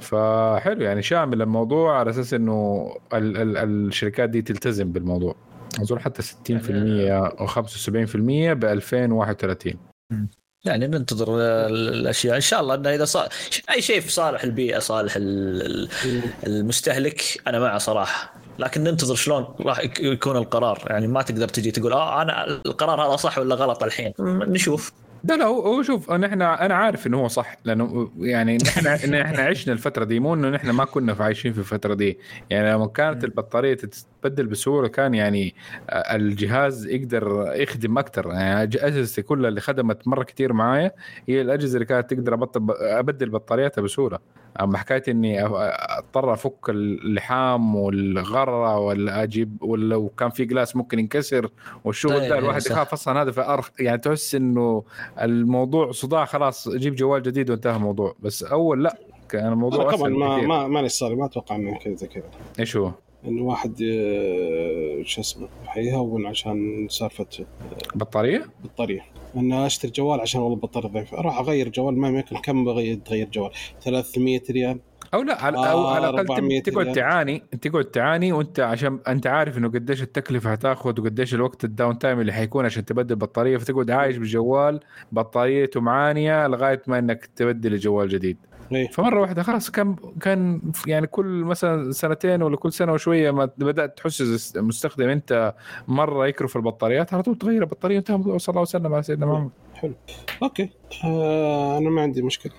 فحلو يعني شامل الموضوع على أساس إنه ال ال الشركات دي تلتزم بالموضوع. أظن حتى 60% أو 75% ب 2031 يعني ننتظر ال- الأشياء. إن شاء الله إنه إذا صار أي شيء في صالح البيئة صالح ال- ال- المستهلك أنا معه صراحة. لكن ننتظر شلون راح يك- يكون القرار. يعني ما تقدر تجي تقول آه أنا القرار هذا صح ولا غلط الحين؟ نشوف. لا لا هو هو شوف أنا إحنا أنا عارف إنه هو صح لأنه يعني نحن إن إحنا عشنا الفترة دي مو إنه نحن ما كنا عايشين في الفترة دي. يعني لما كانت البطارية تتبدل بسهولة كان يعني آه، الجهاز يقدر يخدم أكثر يعني أجهزتي كلها اللي خدمت مرة كثير معايا هي الأجهزة اللي كانت تقدر أبطل أبدل بطارياتها بسهولة. اما حكايه إني أضطر أفك اللحام والغرة ولا أجيب ولا وكان في جلاس ممكن ينكسر والشغل أي، ده الواحد صح. يخاف أصلا هذا في أرخ يعني تحس إنه الموضوع صداع خلاص جيب جوال جديد وانتهى الموضوع بس أول لا كان الموضوع طبعا ما. ما ماني صار ما أتوقع إنه كذا زي كذا إيش هو؟ انه واحد آه، شو اسمه حيهون عشان سالفة بطارية؟ بطارية. انه أشتري جوال عشان والله البطاريه ضعيفة. أروح أغير جوال ما يمكن كم بغير تغير جوال؟ 300 ريال. أو لا على آه، أو على الأقل 400 تب- تقعد. تعاني تقعد تعاني وأنت عشان أنت عارف إنه قديش التكلفة هتاخذ وقديش الوقت ال downtime اللي حيكون عشان تبدل بطارية. فتقعد عايش بجوال بطاريته معانية لغاية ما إنك تبدل الجوال جديد. إيه. فمرة واحدة خلاص كان كان يعني كل مثلا سنتين ولا كل سنة وشوية ما بدأت تحس المستخدم أنت مرة يكرف البطاريات على طول تغير البطارية وانتهى الموضوع صلى الله وسلم على سيدنا محمد. okay. آه أنا ما عندي مشكلة.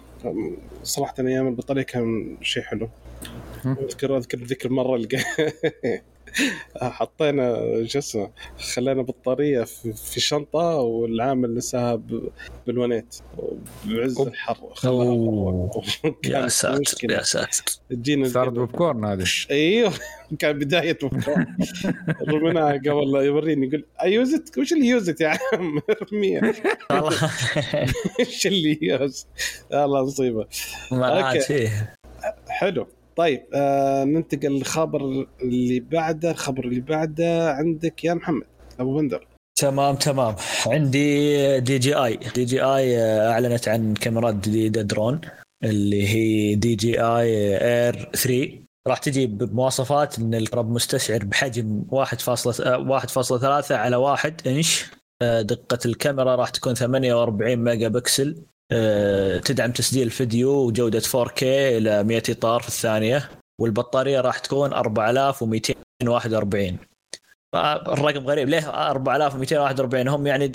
صراحة أيام البطارية كان شيء حلو. اذكر أذكر ذكر مرة الق- حطينا شو اسمه خلينا بطاريه في, في شنطة والعامل نساها بالونيت. بعز. الحر أوه. يا ساتر. يا ساتر. تجينا صارت بوب كورن هذه. أيوه كان بداية بكره رميناها قبل يوريني. يقول ايوزت وش اللي يوزت يا عم؟ ارميها. والله. إيش اللي يوز والله مصيبه ما عاد. فيه. حلو. طيب آه ننتقل للخبر اللي بعده. الخبر اللي بعده عندك يا محمد أبو بندر. تمام تمام. عندي دي جي آي. دي جي آي أعلنت عن كاميرات جديدة درون اللي هي DJI Air 3 راح تجي بمواصفات إن القرب مستشعر بحجم 1.1.3 على 1 إنش. آه، دقة الكاميرا راح تكون 48 ميجا بكسل. آه، تدعم تسجيل فيديو وجودة 4K إلى 100 إطار في الثانية والبطارية راح تكون 4241 الرقم غريب ليه 4241 هم يعني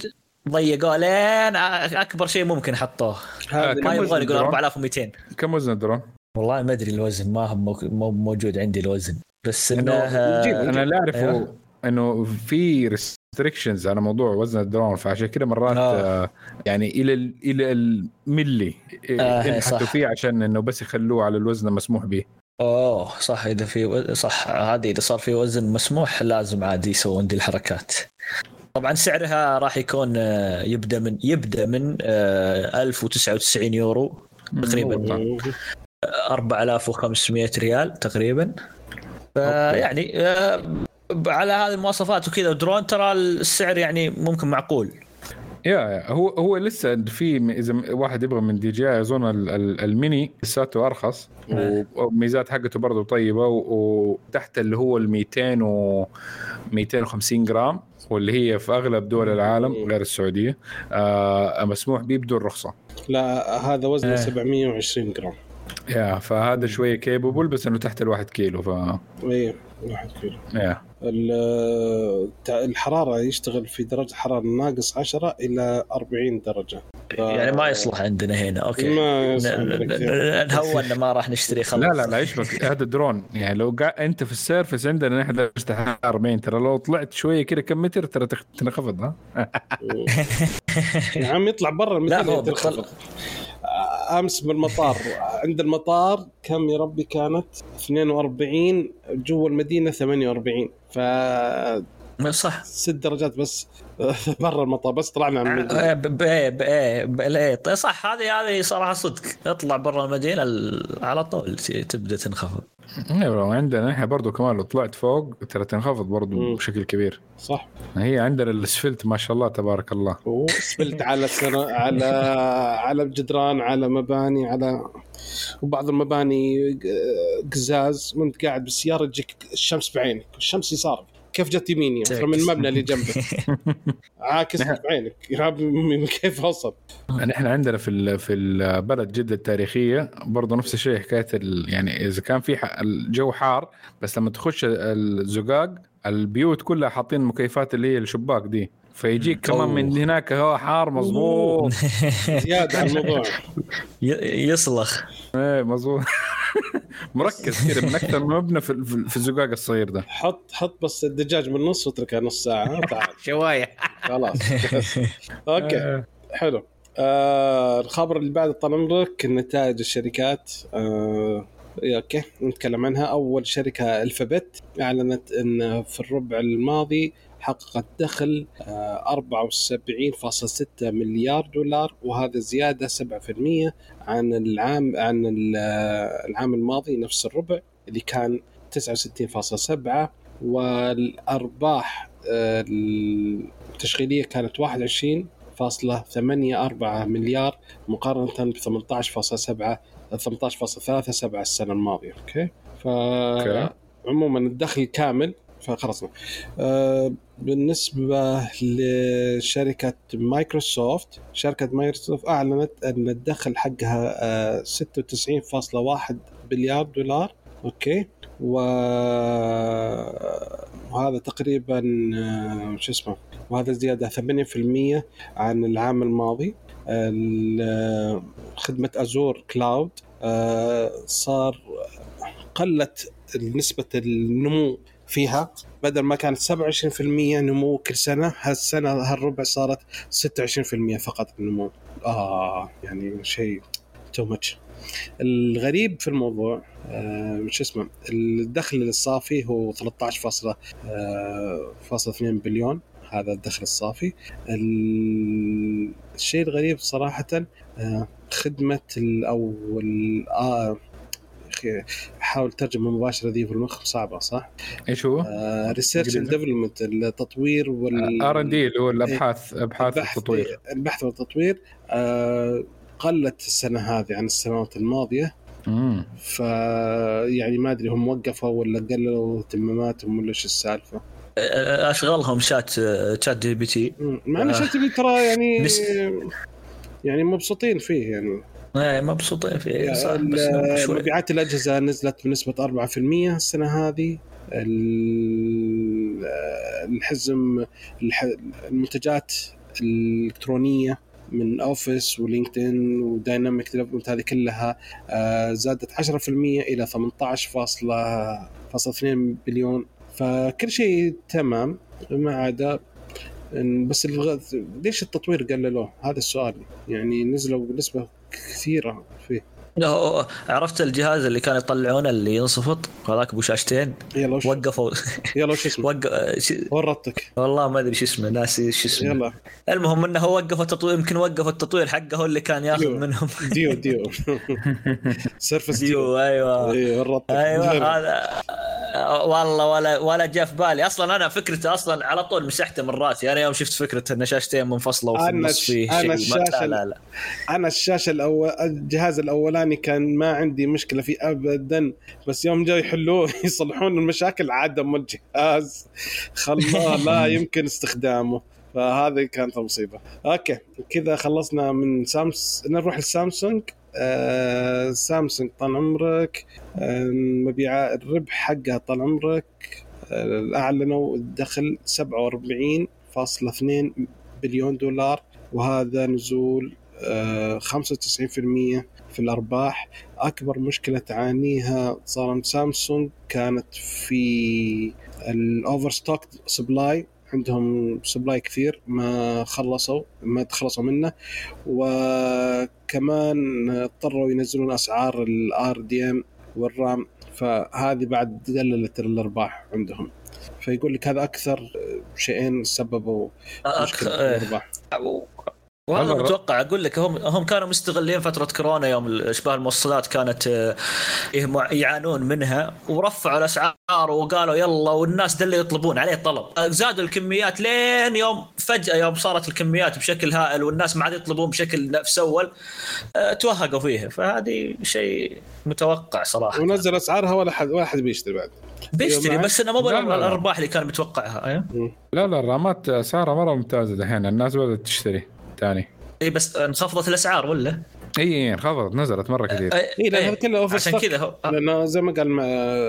ضيقوا لين أكبر شيء ممكن حطوه ما يبغون يقول الدرون؟ 4200 كم وزن الدرون؟ والله ما أدري الوزن ما هم مو موجود عندي الوزن بس انه أنا اللي أعرفه أيوه. إنه في restrictions على موضوع وزن الدرون فعشان كذا مرات آه. آه. يعني إلى ال- إلى الملي آه، ينحتوا. فيه عشان إنه بس يخلوه على الوزن المسموح به أوه صح إذا في و... صح هذه إذا صار في وزن مسموح لازم عادي يسوون دي الحركات طبعا سعرها راح يكون آه، يبدأ من يبدأ من آه، 1099 يورو تقريباً. مم. 4500 ريال تقريبا فيعني آه، على هذه المواصفات وكذا درون ترى السعر يعني ممكن معقول. يا هو هو لسه في إذا واحد يبغى من دي جي آي أظن ال- ال- الميني لساته أرخص. إيه. والميزات حقته برضه طيبة وتحت اللي هو ال 200 و 250 جرام واللي هي في أغلب دول العالم غير السعودية. آه مسموح به بدون رخصة. لا هذا وزنه إيه. 720 جرام. يا فهذا شوية capable بس إنه تحت الواحد كيلو ف اي واحد كيلو تع- الحرارة يشتغل في درجة حرارة ناقص 10 إلى 40 درجة. ف- يعني ما يصلح عندنا هنا. أوكي. ما يصلح نهون ما راح نشتري خلاص. لا لا لا يشبك هذا درون. يعني لو قا... أنت في ال surface عندنا نحن درجة حراره 40 ترى لو طلعت شوية كذا كم متر ترى تنخفض ها؟ يا عم يطلع برا لا، المثال هو تنخفض أمس بالمطار. عند المطار كم يا ربي كانت؟ 42 جوا المدينة 48 ف صح. ست درجات بس. برا المطار بس طلعنا عن المدينة. آه، ب- ب- إيه، طيب صح هذه هذه صراحة صدق. اطلع برا المدينة ال- على طول تبدأ تنخفض. أيوه عندنا نحن برضو كمان لو طلعت فوق ترى تنخفض برضو مم. بشكل كبير. صح. هي عندنا الاسفلت ما شاء الله تبارك الله. وسبلت على سنة على على جدران على مباني على وبعض المباني ق- قزاز. وانت قاعد بالسيارة تجيك الشمس بعينك الشمس يسارك كيف جت يميني. من المبنى اللي جنبك. عاكس. بعينك. كيف اوصل نحن عندنا في ال- في البلد جدة التاريخية برضو نفس الشيء حكاية ال- يعني إذا كان في ح- الجو حار بس لما تخش الزقاق البيوت كلها حاطين مكيفات اللي هي الشباك دي. فيجيك كمان. من هناك هواء حار مظبوط. زيادة الموضوع. ي- يصلخ. إيه مظبوط. مركز كذا من أكثر من مبنى في في- في الزقاق الصغير ده. حط حط بس الدجاج بالنص واتركها نص ساعة. تعال. شوية خلاص. أوكي. آه، حلو. آه الخبر اللي بعد طال عمرك نتائج الشركات. آه إيه، أوكي. نتكلم عنها. أول شركة الفابت أعلنت إن في الربع الماضي حققت دخل آه 74.6 مليار دولار وهذا زيادة 7% عن العام عن آه، العام الماضي نفس الربع اللي كان 69.7 والأرباح آه، التشغيلية كانت 21.84 مليار مقارنة ب 18.7 18.37 السنة الماضية أوكي ف. عموما الدخل كامل فخلصنا آه بالنسبة لشركة مايكروسوفت شركة مايكروسوفت أعلنت أن الدخل حقها آه 96.1 بليار دولار. أوكي. و... وهذا تقريبا آه، شو اسمه وهذا زيادة 8% عن العام الماضي. ال- خدمة Azure cloud آه، صار قلت نسبة النمو فيها. بدل ما كانت 27% نمو كل سنة هالسنة هالربع صارت 26% فقط النمو آه يعني شيء too much الغريب في الموضوع آه شو اسمه الدخل الصافي هو 13.2 بليون هذا الدخل الصافي. ال- الشيء الغريب صراحة آه خدمة ال آه أخي احاول ترجمه مباشره ذي في المخ صعبة صح؟ إيش هو؟ research and development التطوير وال R and D اللي هو الأبحاث أبحاث التطوير البحث والتطوير آه، قلت السنة هذه عن السنوات الماضية. ف يعني ما أدري هم وقفوا ولا قللوا اهتماماتهم ولا إيش السالفة أشغلهم شات شات جي بي تي. مع إن آه. شفت ترى يعني بس- يعني مبسوطين فيه يعني إيه، مبسوطين فيه صح بس مبيعات الأجهزة نزلت بنسبة 4% السنة هذه ال- الحزم الح- المنتجات الإلكترونية من Office و LinkedIn و Dynamic development هذه كلها آه، زادت 10% إلى 18.2 بليون فكل شيء تمام ما عدا بس. ليش التطوير قللوه؟ هذا السؤال يعني نزلوا بنسبة كثيرة فيه. عرفت الجهاز اللي كانوا يطلعونه اللي ينصفط؟ هذاك أبو شاشتين. يلا وش وقفوا. يلا وش اسمه؟ وقف ش- ورطتك والله ما أدري شو اسمه ناسي شو اسمه. يلا. المهم إنه وقف التطوير يمكن وقف التطوير حقه هو اللي كان ياخذ ديو. منهم. Duo Duo. Surface Duo Duo. أيوه. أيوه ورطك أيوه. هذا والله ولا ولا جاء في بالي. أصلا أنا فكرته أصلا على طول مسحته من راسي. أنا يوم شفت فكرة إن شاشتين منفصلة وفي النص فيه الشاشة- لا لا لا. أنا الشاشة الأول الجهاز الأولاني كان ما عندي مشكلة فيه ابدا بس يوم جاي يحلوه يصلحون المشاكل عدم الجهاز. خلاه لا يمكن استخدامه. فهذه كانت مصيبه أوكي كذا خلصنا من سامس نروح لسامسونج. آه سامسونج طال عمرك. آه مبيعات الربح حقها طال عمرك. آه أعلنوا الدخل 47.2 بليون دولار وهذا نزول 95% في الأرباح. أكبر مشكلة تعانيها صار سامسونج كانت في ال over stock supply. عندهم supply كثير ما خلصوا ما تخلصوا منه. وكمان اضطروا ينزلون أسعار ال RDM والرام فهذه بعد قللت الأرباح عندهم. فيقول لك هذا أكثر شيئين سببوا مشكلة في أك- إيه. الأرباح. والله متوقع أقول لك هم هم كانوا مستغلين فترة كورونا يوم اشباه الموصلات كانت آه، يعانون منها ورفعوا الأسعار وقالوا يلا والناس ده اللي يطلبون عليه طلب آه، زادوا الكميات لين يوم فجأة يوم صارت الكميات بشكل هائل والناس ما عاد يطلبون بشكل نفس أول آه، توهقوا فيها فهذه شيء متوقع صراحة ونزل أسعارها ولا حد ولا حد بيشتري بعد بيشتري؟ بس انه مو لا، لا، لا. الأرباح اللي كان متوقعها أيوه. لا لا ال RAM ات أسعارها مرة ممتازة دحين الناس بدأت تشتري ثاني إي بس انخفضت الأسعار ولا؟ إي انخفضت نزلت مرة كثير إي إيه، لأن هذا كله over عشان. كذا هو- لأنه زي ما قال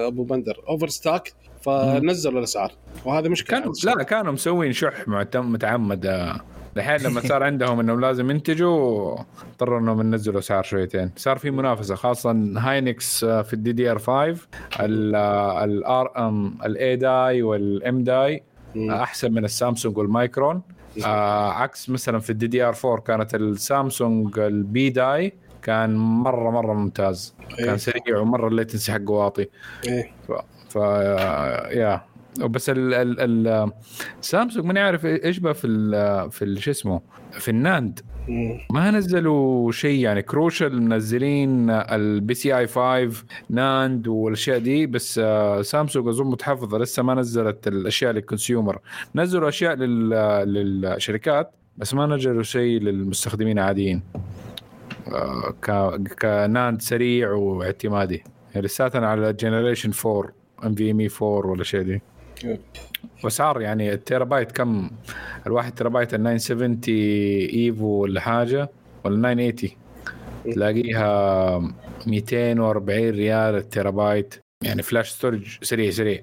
أبو بندر over stock فنزلوا الأسعار وهذه مشكلة كانوا لا كانوا مسوين شح متعمد آه. الحين لما صار عندهم إنهم لازم ينتجوا اضطروا إنهم ينزلوا اسعار شويتين صار في منافسة خاصة هاينكس آه، في ال DDR 5 ال RM ال A-die وال M-die. أحسن من السامسونج والمايكرون آه عكس مثلا في ال DDR 4 كانت السامسونج ال B-die كان مرة مرة ممتاز إيه. كان سريع ومرة ال latency حقه واطي إيه. ف, ف... يا بس ال ال ال سامسونج ماني عارف إيش بقى في ال في شو اسمه؟ في ال NAND. ما نزلوا شيء يعني. Crucial منزلين ال PCIe 5 NAND والأشياء دي بس آه، سامسونج أظن متحفظة. لسه ما نزلت الأشياء لل consumer نزلوا أشياء لل للشركات بس ما نزلوا شيء للمستخدمين العاديين. آه، ك ك NAND سريع واعتمادي. يعني لساتنا على generation 4 NVMe 4 والأشياء دي. واسعار يعني التيرابايت كم؟ الواحد تيرابايت ال 970 EVO ولا حاجة ولا 980 تلاقيها 240 ريال التيرابايت. يعني flash storage سريع سريع.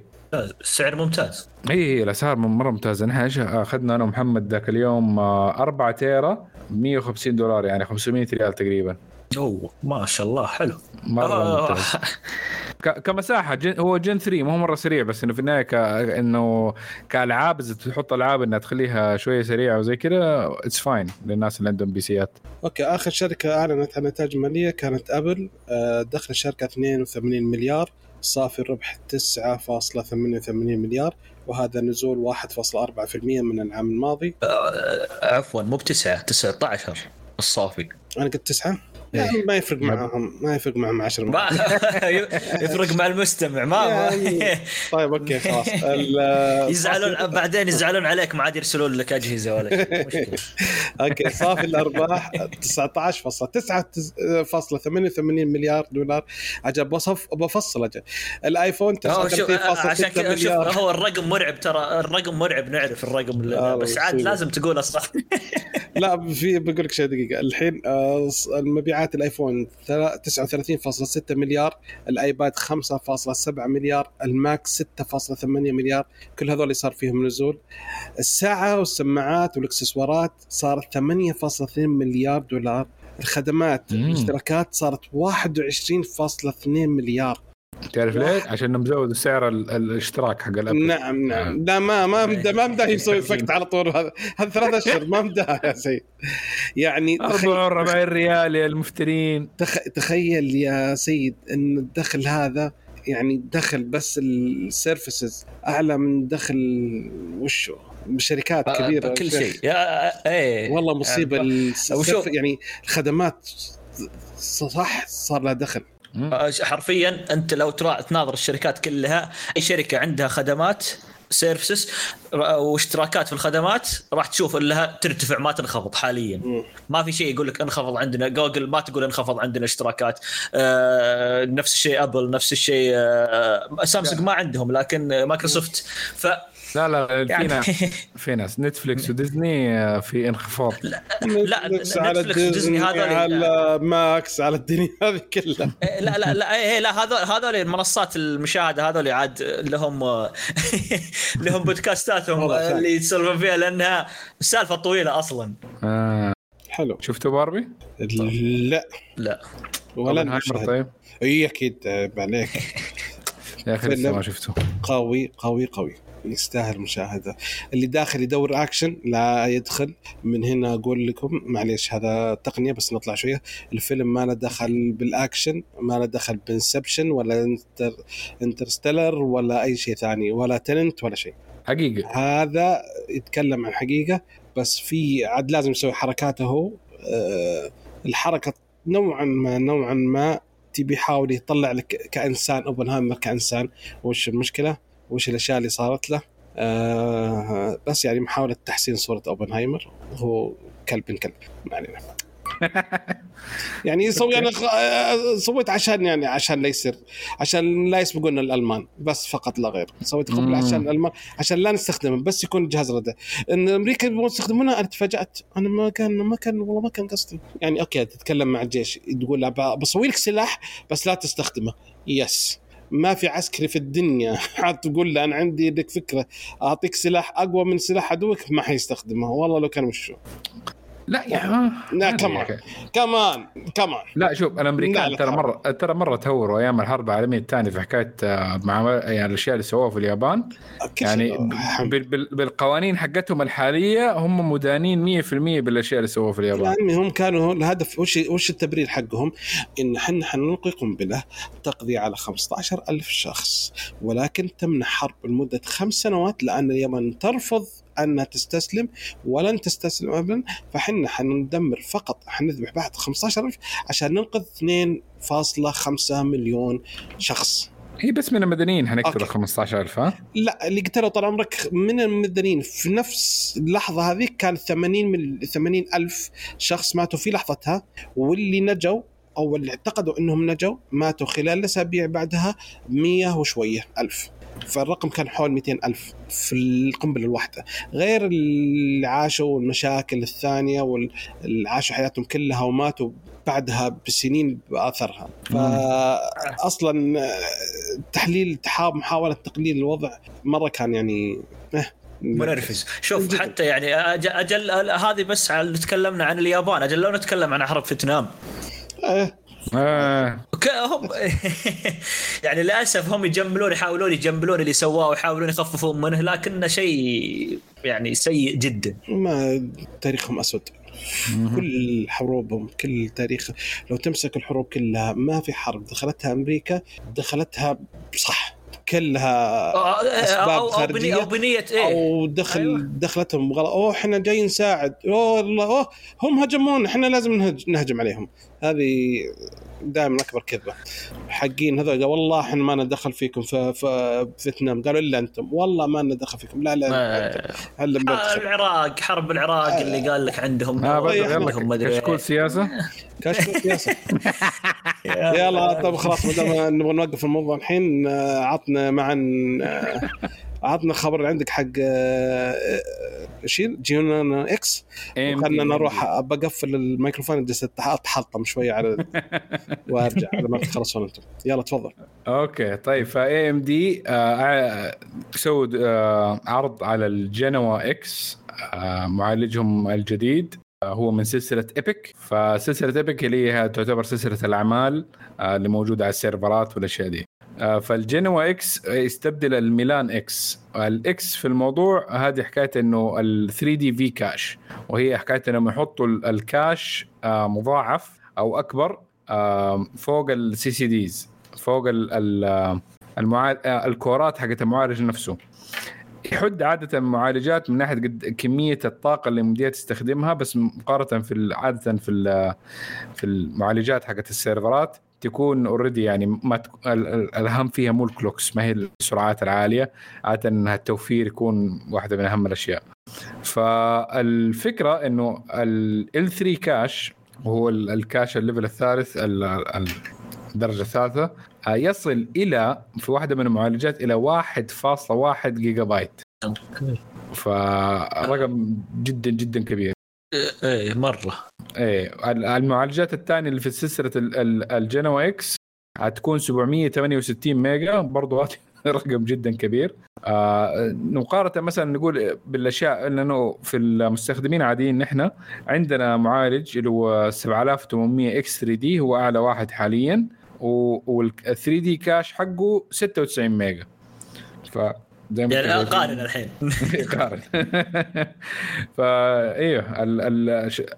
سعر ممتاز. اي اي الأسعار مرة ممتازة. نحن إيش؟ أخذنا أنا ومحمد ذاك اليوم 4 tera ب 150 دولار يعني 500 ريال تقريبا. أوه ما شاء الله حلو. مرة آه، ممتاز. ك- كمساحة gen هو gen 3 ما هو مرة سريع بس إنه في النهاية ك... إنه كألعاب إذا تحط ألعاب إنها تخليها شوية سريعة وزي كذا it's fine للناس اللي عندهم PC ات. أوكي آخر شركة أعلنت عن نتائج مالية كانت أبل. آه، دخل الشركة 82 مليار صافي الربح 9.88 مليار وهذا نزول 1.4% من العام الماضي. آه، عفوا مو بتسعة 19 الصافي. أنا قلت 9 إيه. يعني ما يفرق معهم ما يفرق معهم 10 ما يفرق مع المستمع ما يعني طيب أوكي خلاص. يزعلون بعدين يزعلون عليك ما عاد يرسلون لك أجهزة ولا شيء مشكلة. أوكي صافي الأرباح 19.88 مليار دولار. عجب بصف بفصل أجل. الآيفون هو شوف عشان 39.6 كذا شوف مليار. هو الرقم مرعب ترى الرقم مرعب نعرف الرقم آه، بس عاد. لازم تقوله صح. لا في بقول لك شيء دقيقة. الحين آه، المبيعات الأيفون ثلا- 39.6 مليار الآيباد 5.7 مليار الماك 6.8 مليار كل هذول صار فيهم نزول. الساعة والسماعات والإكسسوارات صارت 8.2 مليار دولار. الخدمات. الاشتراكات صارت 21.2 مليار. تعرف ليه؟ عشان مزود سعر ال- الاشتراك حق الأبل. نعم نعم. لا ما ما مدى ما مدى يسوي effect على طول هذا. هذا ثلاث أشهر ما مدى يا سيد يعني تخيل 44 ريال يا المفترين. تخ... تخيل يا سيد إن الدخل هذا يعني دخل بس ال services أعلى من دخل وشو شركات كبيرة. كل. شيء. يا إيه. والله مصيبة يعني يعني الخدمات صح صار لها دخل. آه، حرفيا أنت لو تناظر الشركات كلها أي شركة عندها خدمات services واشتراكات في الخدمات راح تشوف إنها ترتفع ما تنخفض حاليا. ما في شيء يقول لك انخفض عندنا. جوجل ما تقول انخفض عندنا اشتراكات. آه نفس الشيء ابل نفس الشيء آه سامسونج ما عندهم لكن مايكروسوفت. ف لا لا في يعني ناس في ناس نتفلكس وديزني آه، في انخفاض. لا، نتفلكس نتفلكس وديزني هذول- على ماكس على الدنيا هذه كلها. إيه، لا لا لا إيه لا هذول هذول المنصات المشاهدة هذول عاد لهم لهم بودكاستاتهم. اللي يتسولفون فيها لأنها سالفة طويلة أصلا. آه. حلو. شفتوا باربي؟ لا. لا. ولا. طيب. إي أكيد آه، عليك. يا أخي لسه. ما شفته قوي قوي قوي. يستاهل مشاهدة اللي داخل يدور اكشن لا يدخل. من هنا أقول لكم معليش هذا تقنية بس نطلع شوية. الفيلم ما له دخل بالاكشن ما له دخل ب Inception ولا Inter Interstellar ولا أي شيء ثاني ولا Tenet ولا شيء. حقيقة. هذا يتكلم عن حقيقة بس في عاد لازم يسوي حركاته هو. آه، الحركة نوعا ما نوعا ما تبي يحاول يطلع لك كإنسان أوبنهايمر كإنسان. وش المشكلة؟ وش الأشياء اللي صارت له. آه بس يعني محاولة تحسين صورة أوبنهايمر هو كلب كلب ما علينا. يعني يسوي أنا آه، سويت عشان يعني عشان لا يصير عشان لا يسبقونا الألمان بس فقط لا غير. سويت قبل. عشان الألمان عشان لا نستخدمه بس يكون جهاز رده إن أمريكا يبغون يستخدمونه أنا تفاجأت. أنا ما كان ما كان والله ما كان قصدي. يعني أوكي تتكلم مع الجيش تقول له بسوي لك سلاح بس لا تستخدمه. يس ما في عسكري في الدنيا. تقول له أنا عندي لك فكرة أعطيك سلاح أقوى من سلاح عدوك؟ ما حيستخدمه. والله لو كان وشو لا يا لا ما كمان. كمان كمان لا شوف الامريكان لا، لا، ترى. مرة ترى مرة تهوروا أيام الحرب العالمية الثانية في حكاية آه، مع يعني الأشياء اللي سووها في اليابان يعني بالقوانين حقتهم الحالية هم مدانين 100% بالأشياء اللي سووها في اليابان يعني هم كانوا الهدف وش وش التبرير حقهم؟ إن إحنا حنلقي قنبلة تقضي على 15 ألف شخص ولكن تمنع حرب لمدة خمس سنوات لأن اليمن ترفض انها تستسلم ولن تستسلم ابدا فحنا حندمر فقط حنذبح بعد 15 ألف عشان ننقذ 2.5 مليون شخص. هي بس من المدنيين حنقتل أوكي. 15000 ها؟ لا اللي قتلوا طال عمرك من المدنيين. في نفس اللحظة هذه كان 80 من 80 ألف شخص ماتوا في لحظتها واللي نجوا أو اللي اعتقدوا أنهم نجوا ماتوا خلال الأسابيع بعدها 100 وشوية ألف. فالرقم كان حول 200 ألف في القنبلة الواحدة. غير اللي عاشوا المشاكل الثانية واللي عاشوا حياتهم كلها وماتوا بعدها بسنين بأثرها فأصلا تحليل محاولة تقليل الوضع مرة كان يعني إيه، منرفز. شوف. حتى يعني أجل, أجل هذه بس تكلمنا عن اليابان أجل لو نتكلم عن حرب فيتنام. إيه، آه. هم يعني للأسف هم يجملون يحاولون يجملون اللي سواه ويحاولون يخففون منه لكنه شيء يعني سيء جدا. ما تاريخهم أسود. كل حروبهم كل تاريخ لو تمسك الحروب كلها ما في حرب. دخلتها أمريكا دخلتها صح. كلها أسباب أو أو بنية إيه. أو دخل أيوة. دخلتهم غلط أوه إحنا جايين نساعد. أوه الله أوه هم هجمونا إحنا لازم نهج... نهجم عليهم. هذه دائما أكبر كذبة. حقين هذول قالوا والله إحنا ما ندخل فيكم في, في فيتنام. قالوا إلا أنتم. والله ما ندخل فيكم. لا لا ما- آه، العراق حرب العراق اللي قال لك عندهم. آه عندهم يلا مدري كشكول سياسة. كشكول سياسة. يلا طب خلاص ما نبغى نوقف الموضوع الحين آه، عطنا معا آه، عطنا خبر عندك حق آه، آه، شيل جيونا إكس خلنا نروح بقفل الميكروفون جالس أتحطم شوية على وأرجع. على ما تخلصون أنتم. يلا تفضل. أوكي طيب ف AMD سووا عرض على ال Genoa-X آه، معالجهم الجديد هو من سلسلة EPYC فسلسله EPYC اللي هي تعتبر سلسلة الأعمال اللي موجودة على ال server ات والأشياء دي. فال Genoa-X يستبدل ال Milan-X. ال X في الموضوع هذه حكاية إنه ال 3D V-Cache وهي حكاية إنهم يحطوا ال- ال cache آه، مضاعف أو أكبر آه، فوق ال CCDs فوق ال-. آه، ال core ات حقت المعالج نفسه. يحد عادة المعالجات من ناحية قد كمية الطاقة اللي مديها تستخدمها بس مقارنة في عادة في في المعالجات حقت ال server ات. تكون already يعني ما تك... الأهم فيها مو ال clocks ما هي السرعات العالية. عادة إنها التوفير يكون واحدة من أهم الأشياء. فالفكرة إنه ال 3 cache وهو ال cache ال level الثالث الدرجه الثالثة آه، يصل إلى في واحدة من المعالجات إلى 1.1 جيجا بايت فرقم جدا جدا كبير. إيه مرة. إيه المعالجات الثانية اللي في سلسلة ال Genoa-X حتكون 768 mega برضو رقم جدا كبير. آه مقارنة مثلا نقول بالأشياء انه في المستخدمين العاديين نحن عندنا معالج اللي هو 7800 X 3 D هو أعلى واحد حاليا وال 3 D cache حقه 96 mega. ف زي ما يعني قارن الحين. قارن. فا أيوه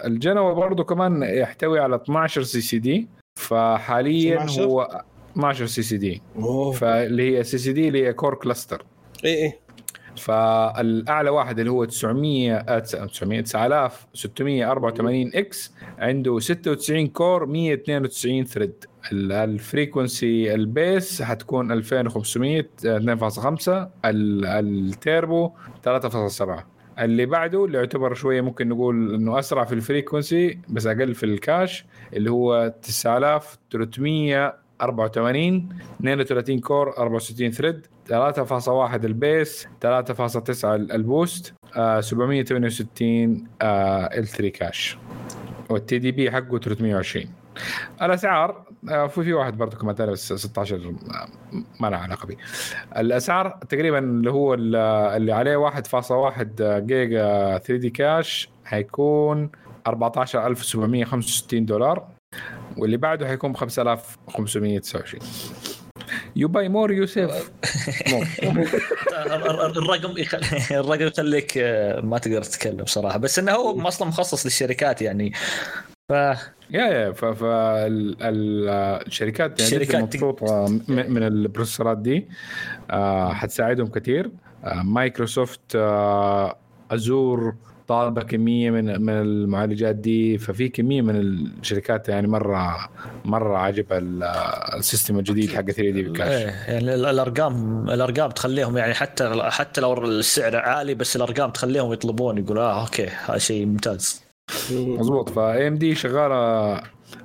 ال Genoa برضه كمان يحتوي على 12 CCD فحاليا هو 12 CCD فاللي هي CCD اللي هي core cluster اي اي فالأعلى واحد اللي هو 900 900 9684 X عنده 96 core 192 thread. ال frequency ال base حتكون 2500 2.5 التيربو 3.7 اللي بعده اللي يعتبر شوية ممكن نقول إنه أسرع في ال frequency بس أقل في ال cache اللي هو 9300 84 32 core 64 thread. 3.1 ال base 3.9 ال boost آه 768 آه ال 3 cache وال TDP حقه 320 الأسعار آه في في واحد برضه كمان بس 16 ما له علاقة به الأسعار تقريبا اللي هو اللي عليه 1.1 جيجا 3 D cache حيكون 14765 دولار واللي بعده حيكون ب 5529 you buy more you save الرقم الرقم يخليك آه، ما تقدر تتكلم صراحة. بس إنه هو أصلا مخصص للشركات يعني. ف yeah yeah فالشركات يعني الشركات مبسوطة من البروسيسورات دي. آه، حتساعدهم كثير آه، مايكروسوفت Azure طالبة كمية من من المعالجات دي ففي كمية من الشركات يعني مره مرة عجب ال system الجديد حق 3 D بال cache إيه يعني الارقام الأرقام تخليهم يعني حتى حتى لو السعر عالي بس الأرقام تخليهم يطلبون يقول آه okay هذا شيء ممتاز. مضبوط فا ام دي شغالة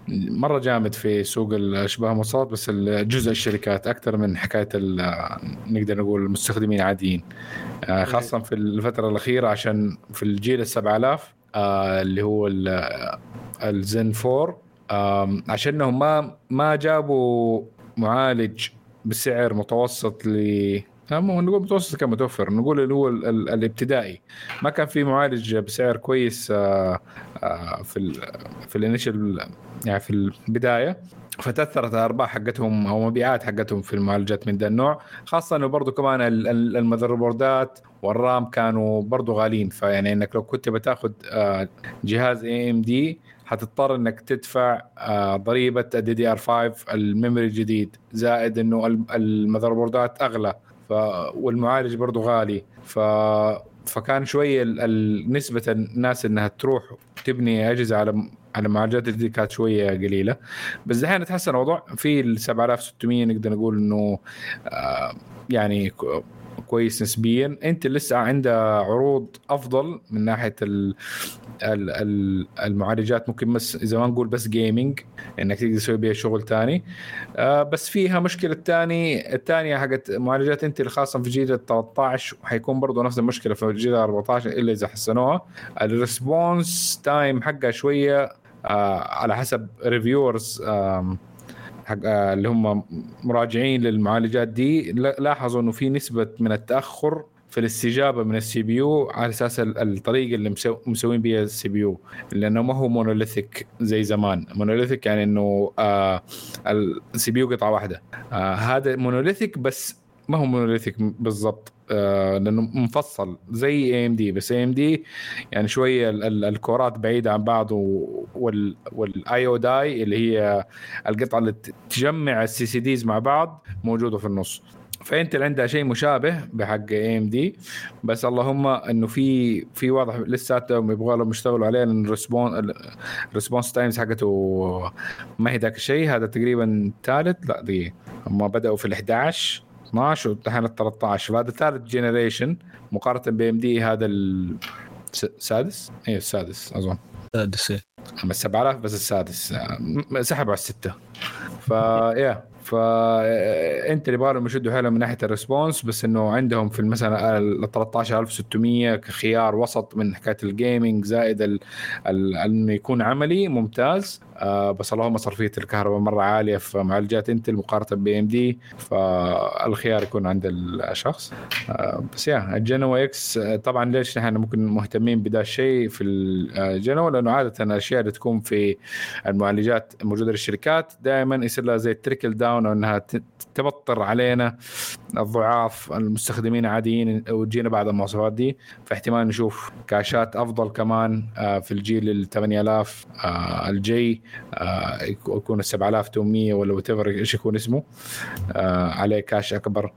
مرة جامد في سوق الأشباه المواصلات بس جزء الشركات أكثر من حكاية نقدر نقول المستخدمين العاديين. آه، خاصة في الفترة الأخيرة عشان في الجيل ال 7000 آه، اللي هو الزن 4 عشانهم ما ما جابوا معالج بسعر متوسط ل نقول متوسط كان متوفر. نقول اللي هو الابتدائي. ما كان في معالج بسعر كويس آه، في ال في ال initial يعني في البداية. فتأثرت الأرباح حقتهم أو مبيعات حقتهم في المعالجات من ذا النوع. خاصة إنه برضه كمان ال motherboard ات وال RAM كانوا برضه غاليين. فيعني إنك لو كنت بتاخذ آه، جهاز AMD حتضطر إنك تدفع آه، ضريبة ال DDR 5 ال memory الجديد. زائد إنه ال motherboard ات أغلى. ف والمعالج برضه غالي. ف فكان شوية نسبة الناس إنها تروح تبني أجهزة على على معالجات الجديد كانت شوية قليلة. بس دحين تحسن الوضع في ال 7600 نقدر نقول إنه آه يعني كويس نسبيا. أنت لسه عنده عروض أفضل من ناحية ال ال المعالجات. ممكن بس إذا ما نقول بس جيمنج إنك تقدر تسوي بها شغل ثاني آه بس فيها مشكلة الثاني الثانية حقت معالجات إنتل خاصة في جيل 13 حيكون برضه نفس المشكلة في جيل 14 إلا إذا حسنوها. ال response time حقها شوية آه على حسب reviewers آه حق آه اللي هم مراجعين للمعالجات دي لاحظوا إنه في نسبة من التأخر في الاستجابة من ال CPU على أساس الطريقة اللي مسو مسوين بها ال CPU لأنه ما هو monolithic زي زمان. monolithic يعني إنه آه ال CPU قطعة واحدة. آه هذا monolithic بس ما هو monolithic بالضبط. آه لأنه مفصل زي AMD بس AMD يعني شوية ال core ات بعيدة عن بعض وال IO die اللي هي القطعة اللي تجمع ال CCDs مع بعض موجودة في النص. فإنتل عندها شيء مشابه بحق AMD بس اللهم إنه في في واضح لساتهم يبغوا لهم يشتغلوا عليه لأن ال respon ال response times حقته ما هي ذاك الشيء هذا تقريبا ثالث لا دقيقة هم بدأوا في ال 11 12 والحين ال 13 فهذا ثالث generation مقارنة ب AMD هذا السادس اي السادس أظن. السادس بس 7000 بس السادس. سحبوا على الستة. ف yeah فإنتل يبالهم يشدوا حيلهم من ناحية ال response بس إنه عندهم في مثلا ال 13600 كخيار وسط من حكاية ال gaming زائد إنه يكون عملي ممتاز. بس اللهم صرفيه الكهرباء مرة عالية في معالجات إنتل مقارنة ب AMD فالخيار يكون عند الشخص. آه بس yeah ال Genoa X طبعا ليش نحن ممكن مهتمين بدا الشيء في ال Genoa لأنه عادة الأشياء اللي تكون في المعالجات الموجوده للشركات دائما يصير لها زي ال trickle down أو إنها تبطر علينا الضعاف المستخدمين عاديين وتجينا بعد المواصفات دي. فاحتمال نشوف cache ات أفضل كمان في الجيل ال 8000 الجاي. يكون ال 7800 ولا what إيش يكون اسمه عليه cache أكبر.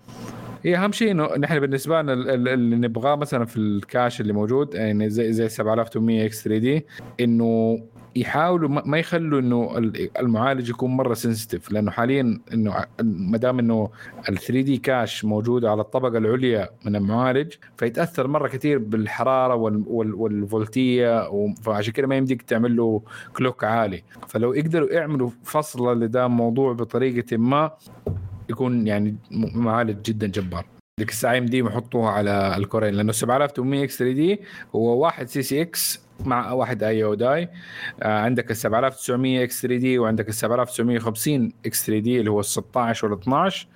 هي أهم شيء إنه نحن بالنسبة لنا اللي نبغاه مثلا في ال cache اللي موجود يعني زي زي 7800 X 3 D إنه يحاولوا ما يخلوا إنه المعالج يكون مرة sensitive لأنه حاليا إنه ما دام إنه ال 3 D cache موجود على الطبقة العليا من المعالج فيتأثر مرة كثير بالحرارة والفولتية فعشان كده ما يمديك تعمل له clock عالي. فلو يقدروا يعملوا فصله لدا موضوع بطريقة ما يكون يعني معالج جدا جبار. ذيك الساعة AMD يحطوها على الكورين لأنه 7800 X 3 D هو واحد CCX مع واحد IO die آه عندك ال 7900 X 3 D وعندك ال 7950 X 3 D اللي هو ال 16 وال 12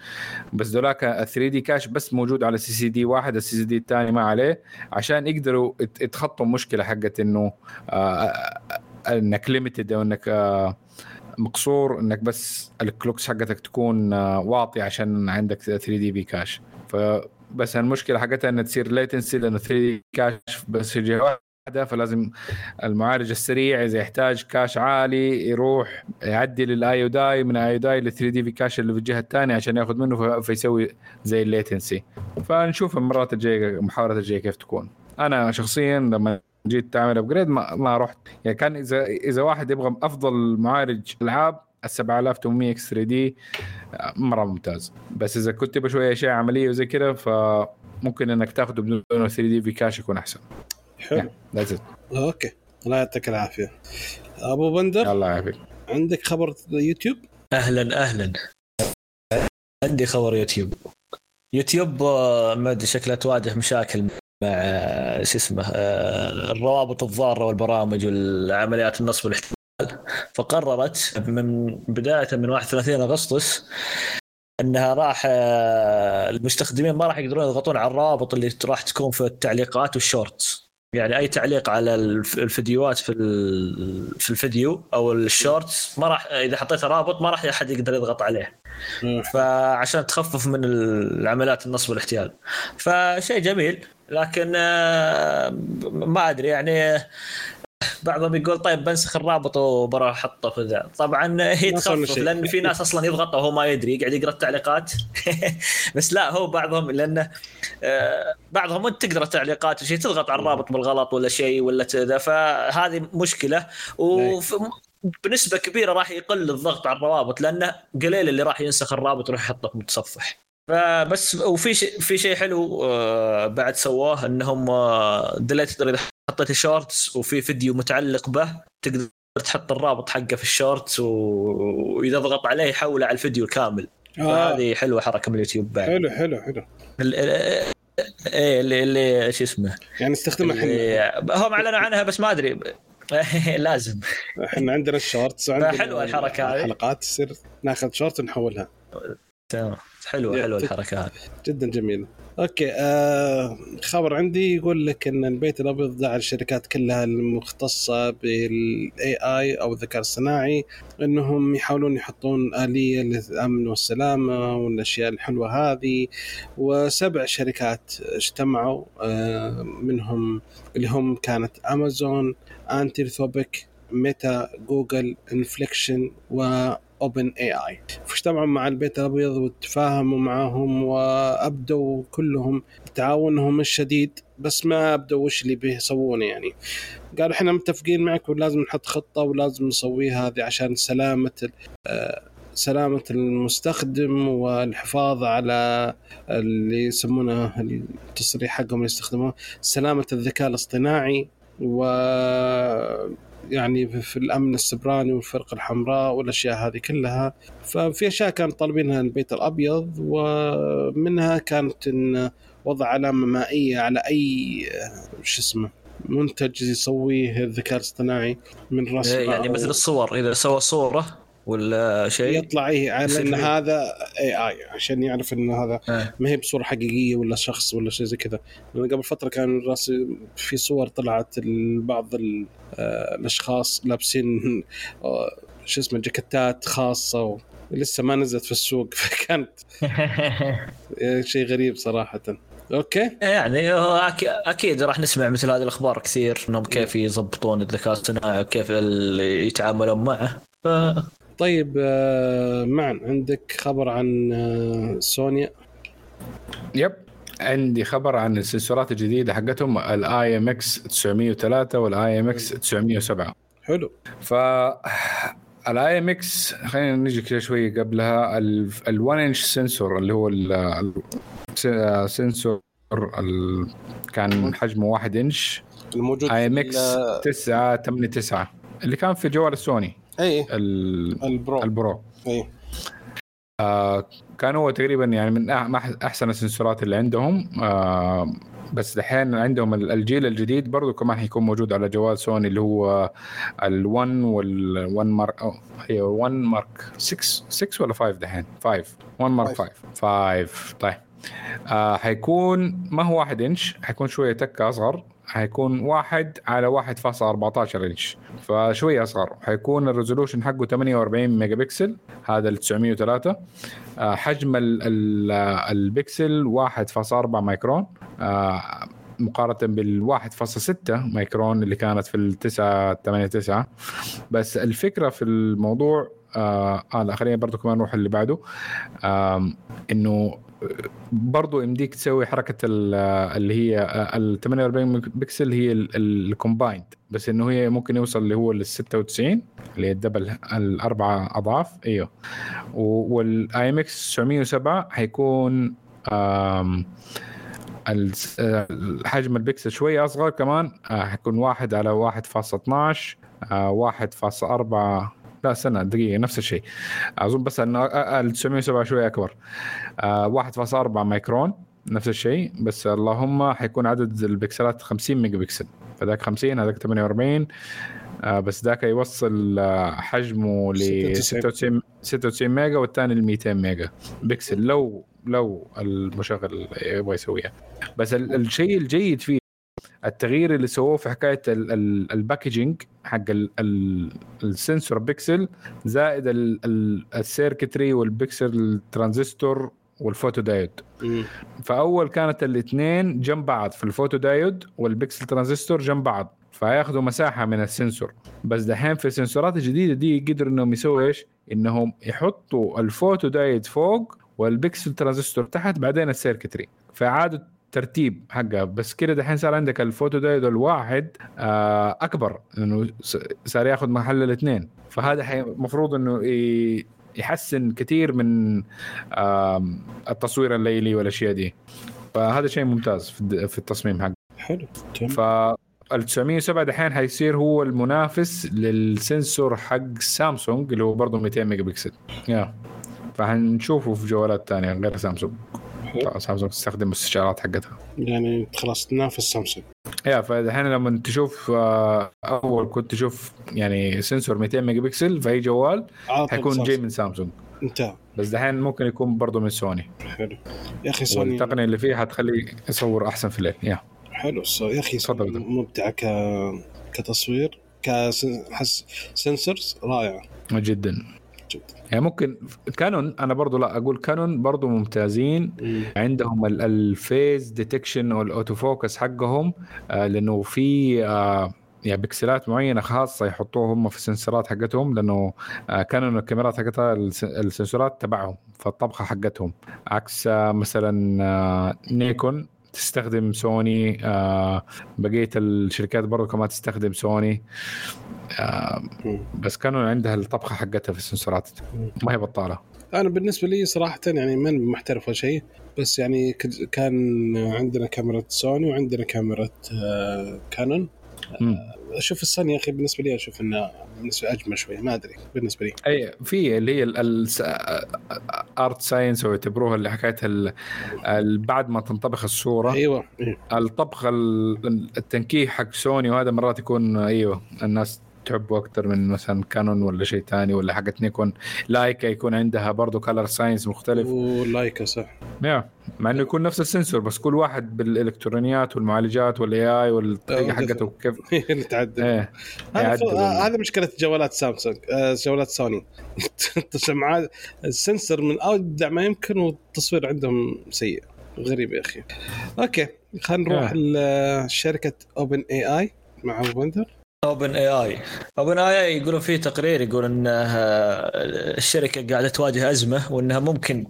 بس ذولاك ال 3 D cache بس موجود على CCD واحد ال CCD الثاني ما عليه عشان يقدروا يتخطوا المشكلة حقت إنه آه إنك limited أو إنك آه مقصور إنك بس ال clocks حقتك تكون واطي عشان عندك 3 D V-Cache. فبس المشكلة حقتها إنها تصير latency لأنه 3 D cache بس في جهه واحدة فلازم المعالج السريع إذا يحتاج cache عالي يروح يعدي لل IO die من IO die ل 3 D V-Cache اللي في الجهة الثانية عشان ياخذ منه فيسوي زي ال latency فنشوف المرات الجاية المحاولات الجاية كيف تكون. أنا شخصيا لما جيت تعمل upgrade ما, ما رحت. يعني كان اذا إذا واحد يبغى أفضل معالج ألعاب ال 7800 X 3 D مرة ممتاز. بس إذا كنت تبغى شوية أشياء عملية وزي كذا فممكن إنك تاخذه بدون 3 D V-Cache يكون أحسن. حلو. okay. الله يعطيك العافية. أبو بندر الله يعافيك عندك خبر يوتيوب؟ أهلا أهلا. عندي خبر يوتيوب. يوتيوب ما أدري شكلها تواجه مشاكل مع شو اسمه الروابط الضارة والبرامج والعمليات النصب والاحتيال فقررت من بداية من 31 أغسطس أنها راح المستخدمين ما راح يقدرون يضغطون على الروابط اللي راح تكون في التعليقات وال Shorts. يعني أي تعليق على الفيديوهات في في الفيديو أو ال Shorts ما راح إذا حطيت رابط ما راح أحد يقدر يضغط عليه. فعشان تخفف من العمليات النصب والاحتيال. فشيء جميل لكن ما أدري يعني بعضهم يقول طيب بنسخ الرابط وبروح أحطه في ذا. طبعا هي تخفف لأن في ناس أصلا يضغط وهو ما يدري يقعد يقرأ التعليقات. بس لا هو بعضهم لأنه بعضهم انت تقرا التعليقات وشيء تضغط على الرابط بالغلط ولا شيء ولا كذا فهذه مشكلة. وبنسبه كبيرة راح يقل الضغط على الروابط لأنه قليل اللي راح ينسخ الرابط ويروح يحطه متصفح. فبس وفي شيء في شيء حلو بعد سواه إنهم دليت اذا حطيت Shorts وفي فيديو متعلق به تقدر تحط الرابط حقه في ال Shorts وإذا ضغط عليه يحوله على الفيديو الكامل. آه. هذه حلوة حركة من اليوتيوب بعد. حلو حلو حلو. إيه اللي اللي شو اسمه؟ يعني استخدمها إحنا. هم أعلنوا عنها بس ما أدري. لازم. إحنا عندنا ال Shorts وعندنا حلوة الحركة هذه. الحلقات تصير ناخذ شورت ونحولها. تمام. حلوة حلوة الحركة هذه. جدا جميلة. okay آه خبر عندي يقول لك إن البيت الأبيض دعا الشركات كلها المختصة بال AI أو الذكاء الصناعي إنهم يحاولون يحطون آلية للأمن والسلامة والأشياء الحلوة هذه. وسبع شركات اجتمعوا آه منهم اللي هم كانت Amazon Anthropic Meta Google Inflection و OpenAI فاجتمعوا مع البيت الأبيض وتفاهموا معهم وأبدوا كلهم تعاونهم الشديد بس ما أبدوا وش اللي بيسوونه يعني. قالوا إحنا متفقين معك ولازم نحط خطة ولازم نسويها هذه عشان سلامة آه، سلامة المستخدم والحفاظ على اللي يسمونه التصريح حقهم اللي يستخدموه سلامة الذكاء الاصطناعي و يعني في الأمن السبراني والفرقه الحمراء والأشياء هذه كلها. ففي أشياء كانوا طالبينها البيت الأبيض ومنها كانت إن وضع علامة مائية على أي شو اسمه منتج يسويه الذكاء الاصطناعي من راس يعني مثل الصور إذا سوى صورة ولا شيء؟ يطلع إيه على ان هذا AI عشان يعرف ان هذا آه. ما هي بصورة حقيقية ولا شخص ولا شيء زي كذا. لأن قبل فترة كان راسي في صور طلعت لبعض آه، الأشخاص لابسين آه، شو اسمه جاكيتات خاصة و... لسه ما نزلت في السوق فكانت شيء غريب صراحة. okay؟ يعني أكيد راح نسمع مثل هذه الأخبار كثير إنهم كيف يضبطون الذكاء الاصطناعي وكيف يتعاملون معه. ف طيب آه، معن عندك خبر عن آه، سوني؟ yep عندي خبر عن السنسورات الجديدة حقتهم ال IMX 903 وال IMX 907 حلو. ف ال IMX خلينا نجي كذا شوي قبلها ال1 inch sensor اللي هو ال sensor ال... كان حجمه 1 انش الموجود IMX ال- 9 8 9 اللي كان في جوال السوني اي ال- البرو. البرو. اي آه كان هو تقريبا يعني من أحسن السنسورات اللي عندهم. آه بس دحين عندهم ال- الجيل الجديد برضو كمان حيكون موجود على جوال سوني اللي هو ال1 وال1 مارك هي 1 مارك 6 6 ولا 5 دحين؟ 5 1 مارك 5 5 طيب. آه حيكون ما هو 1 انش حيكون شوية تكة أصغر. حيكون واحد على 1.14 إنش. فشويه أصغر. حيكون ال resolution حقه 48 ميجا بكسل هذا ال 903 آه، حجم ال ال البكسل 1.4 مايكرون. آه، مقارنة بال 1.6 مايكرون اللي كانت في ال 989 بس الفكرة في الموضوع آه, لا خلينا برضو كمان نروح اللي بعده. إنه برضو يمديك تسوي حركة ال- اللي هي ال 48 بكسل هي ال combined بس إنه هي ممكن يوصل اللي هو لل 96 اللي هي ال double الأربعة أضعاف. أيوه. وال IMX 907 حيكون آه، حجم البكسل شوي أصغر كمان آه، حيكون واحد على 1.12 آه، 1.4 لا استنى دقيقة نفس الشيء. أظن بس إن ال 907 شوي أكبر. آه، 1.4 مايكرون نفس الشيء. بس اللهم حيكون عدد البكسلات 50 ميجا بكسل. فذاك 50 هذاك 48 آه، بس ذاك يوصل آه، حجمه ل 96. 96 96 mega والثاني ل 200 ميجا بكسل لو لو المشغل يبغى يسويها. بس ال- الشيء الجيد فيه التغيير اللي سووه في حكاية ال- ال- ال packaging حق ال- ال- ال sensor pixel زائد ال- ال- ال circuitry وال pixel transistor وال photodiode. فأول كانت الاثنين جنب بعض في ال photodiode وال pixel transistor جنب بعض فياخذوا مساحة من ال sensor بس دحين في السنسورات الجديده دي قدروا إنهم يسووا إيش؟ إنهم يحطوا ال photodiode فوق وال pixel transistor تحت بعدين ال circuitry فعادوا ترتيب حقها بس كده دحين صار عندك ال photodiode الواحد آه أكبر إنه س- صار ياخذ محل الاثنين. فهذا المفروض إنه يحسن كثير من آم، التصوير الليلي والأشياء دي. فهذا شيء ممتاز في التصميم حقه. حلو ف ال 907 دحين حيصير هو المنافس لل sensor حق سامسونج اللي هو برضه 200 megapixel. yeah. فحنشوفه في جوالات ثانية غير سامسونج. سامسونج تستخدم السنسورات حقتها. يعني خلاص تنافس سامسونج yeah فالحين لما تشوف آه، أول كنت تشوف يعني sensor 200 ميجا بكسل في اي جوال حيكون جاي. من سامسونج. انتهى. بس دحين ممكن يكون برضه من سوني. حلو. يا أخي سوني والتقنية اللي فيه حتخليه يصور أحسن في الليل yeah. حلو. so يا أخي تفضل. مبدعه ك كتصوير كحس sensors رائعة. جدا. جدا يعني ممكن كانون أنا برضو لا أقول كانون برضو ممتازين. مم. عندهم ال- ال phase detection وال autofocus حقهم آه، لأنه في آه، يعني بكسلات معينة خاصة يحطوها هم في السنسورات حقتهم لأنه آه، كانوا الكاميرات حقتها الس- السنسورات تبعهم فالطبخه حقتهم. عكس مثلا نيكون تستخدم سوني آه، بقية الشركات برضو كمان تستخدم سوني آه،. بس كانوا عندها الطبخة حقتها في السنسورات ما هي بطالة أنا بالنسبة لي صراحة يعني من محترف ولا شيء بس يعني كان عندنا كاميرا سوني وعندنا كاميرا آه، كانون. أشوف السوني يا أخي بالنسبة لي أشوف انها بالنسبة أجمل شوية ما أدري بالنسبة لي. أي في اللي هي ال color science أو يعتبروها اللي حكايه بعد ما تنطبخ الصورة. أيوه إيه. الطبخ ال- التنكيح حق سوني وهذا مرات يكون أيوه الناس تحبه أكثر من مثلا كانون ولا شيء ثاني ولا حقت نيكون لايكا يكون عندها برضه color science مختلف. ولايكا صح. yeah مع إنه يكون نفس ال sensor بس كل واحد بالإلكترونيات والمعالجات وال AI والطريقة حقته كيف نتعدل إيه هذا مشكلة جوالات سامسونج آه، جوالات سوني. سماعات السنسر من ابدع ما يمكن والتصوير عندهم سيء. غريب يا أخي. okay خلينا نروح. لشركه OpenAI مع بندر OpenAI OpenAI يقولون في تقرير يقول ان آه، الشركة قاعدة تواجه أزمة وإنها ممكن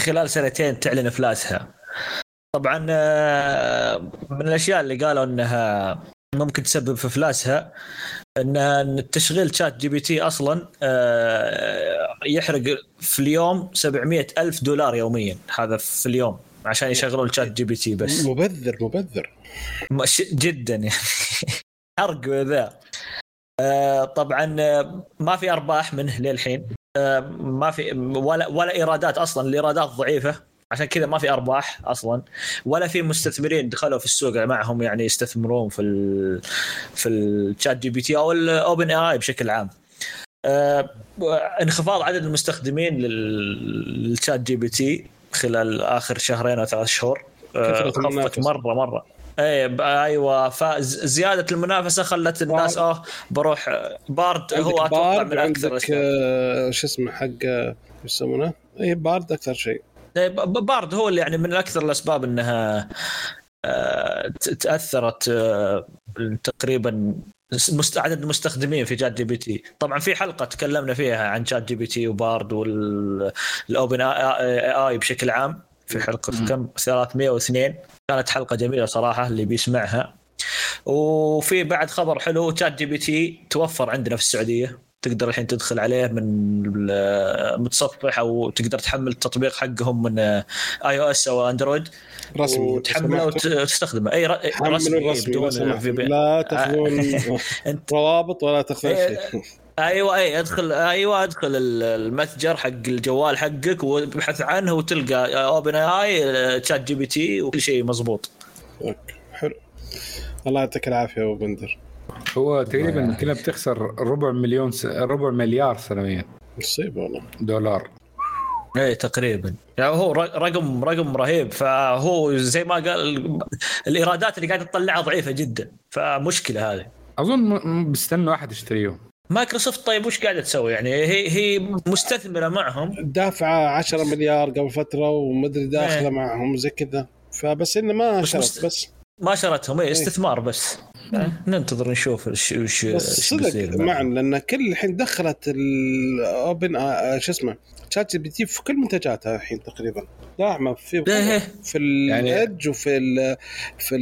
خلال سنتين تعلن إفلاسها. طبعا آه، من الأشياء اللي قالوا إنها ممكن تسبب في إفلاسها ان إن تشغيل ChatGPT أصلا آه، يحرق في اليوم 700 ألف دولار يوميا. هذا في اليوم عشان يشغلون ChatGPT بس. مبذر مبذر. جدا يعني. حرق ذا آه، طبعا آه، ما في أرباح منه للحين. آه، ما في ولا ولا إيرادات أصلا الإيرادات ضعيفة. عشان كذا ما في أرباح أصلا. ولا في مستثمرين دخلوا في السوق معهم يعني يستثمرون في ال في ال ChatGPT أو ال OpenAI بشكل عام. آه، انخفاض عدد المستخدمين لل- لل ChatGPT خلال آخر شهرين أو ثلاث شهور. آه، خفت. مرة مرة. إيه ب- أيوه فزياده المنافسه خلت الناس آه تروح Bard هو أتوقع Bard من أكثر. آه، شو اسمه حق آه، يسمونه؟ اي Bard أكثر شيء إيه، Bard هو اللي يعني من أكثر الاسباب انها آه، تاثرت آه، تقريبا عدد المستخدمين في ChatGPT طبعا في حلقه تكلمنا فيها عن ChatGPT و Bard وال Open A I بشكل عام في حلقة مم. كم 302 كانت حلقة جميلة صراحة اللي بيسمعها وفي بعد خبر حلو ChatGPT توفر عندنا في السعودية تقدر الحين تدخل عليه من المتصفح أو تقدر تحمل التطبيق حقهم من iOS أو Android رسمي وتحمله. وتستخدمه أي رسمي سمحت. في بي- لا تاخذون روابط ولا تاخذون إيه. شيء أيوه أي أدخل أيوه أدخل ال- المتجر حق الجوال حقك وابحث عنه وتلقى اوبن اي تشات جي بي تي وكل شيء مزبوط okay حلو. الله يعطيك العافية أبو بندر. هو تقريبا كنا بتخسر ربع مليون س... ربع مليار سنويا. مصيبه والله. دولار. اي تقريبا. يعني هو ر- رقم رقم رهيب. فهو زي ما قال ال- الإيرادات اللي قاعد تطلعها ضعيفة جدا. فمشكلة هذه. أظن بيستنوا احد يشتريهم. مايكروسوفت طيب وش قاعدة تسوي؟ يعني هي هي مستثمرة معهم. دافعة 10 مليار قبل فترة ومدري داخلة إيه. معهم زي كذا. فبس إنه ما بس مست- بس. ما شرتهم اي استثمار بس. ننتظر نشوف إيش إيش صدق. معا لأن كل الحين دخلت ال Open شو اسمه ChatGPT في كل منتجاتها الحين تقريبا. داعمة في إيه. في يعني- ال Edge وفي ال في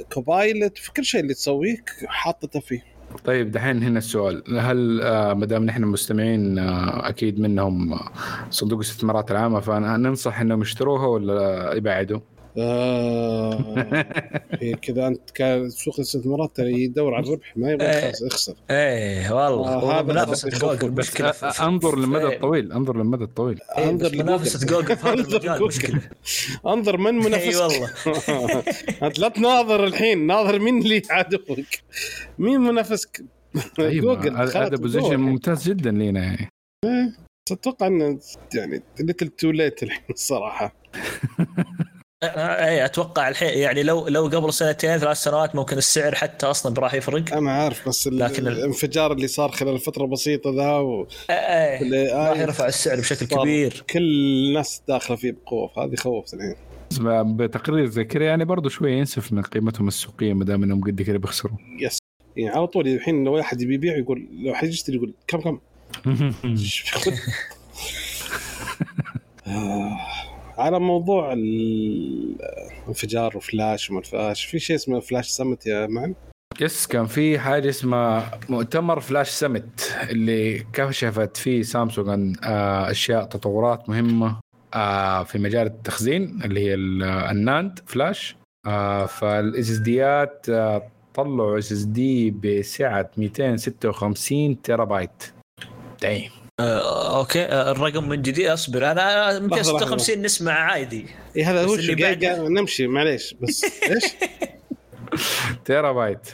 ال Copilot في كل شيء اللي تسويه حاطته فيه. طيب دحين هنا السؤال هل آه ما دام نحن مستمعين آه أكيد منهم آه، صندوق الاستثمارات العامة فننصح إنهم يشتروها ولا يبعدوا؟ آه. هي كذا أنت كسوق الاستثمارات ترى يدور على الربح ما يبغى إيه. يخسر- إيه والله. آه، منافسة جوجل مشكلة أنظر للمدى الطويل أنظر للمدى الطويل. إيه، أنظر منافسة. جوجل في هذا أنظر المجال. مشكلة. أنظر من منافسك؟ اي والله. أنت لا تناظر الحين ناظر مين اللي عدوك مين منافسك؟ أيوه جوجل هذا position. ممتاز جدا لينا يعني أتوقع إنه يعني little too late الحين الصراحة. اي أتوقع الحين يعني لو لو قبل سنتين ثلاث سنوات ممكن السعر حتى أصلا راح يفرق. أنا عارف بس لكن ال- الانفجار اللي صار خلال فترة بسيطة ذا و... إيه اللي- راح يرفع السعر بشكل كبير. كل الناس داخلة فيه بقوة هذه خوف الحين. بتقرير زي كذا يعني برضه شوية ينسف من قيمتهم السوقية ما دام إنهم قد كذا بيخسروا. yes. يعني على طول الحين لو واحد يبي يبيع يقول لو حد يشتري يقول كم كم؟ آه، على موضوع الانفجار وفلاش وما فلاش في شيء اسمه Flash Summit يا معن yes كان في حاجة اسمها مؤتمر Flash Summit اللي كشفت فيه سامسونج عن آه، أشياء تطورات مهمة آه، في مجال التخزين اللي هي ال- ال NAND flash. فال SSD ات طلعوا SSD بسعة 256 تيرا بايت دايم. آه okay. آه الرقم من جديد أصبر. أنا أنا 256 نسمع عادي. اي إيه، هذا هو اللي بعد- نمشي معليش. بس إيش؟ تيرا بايت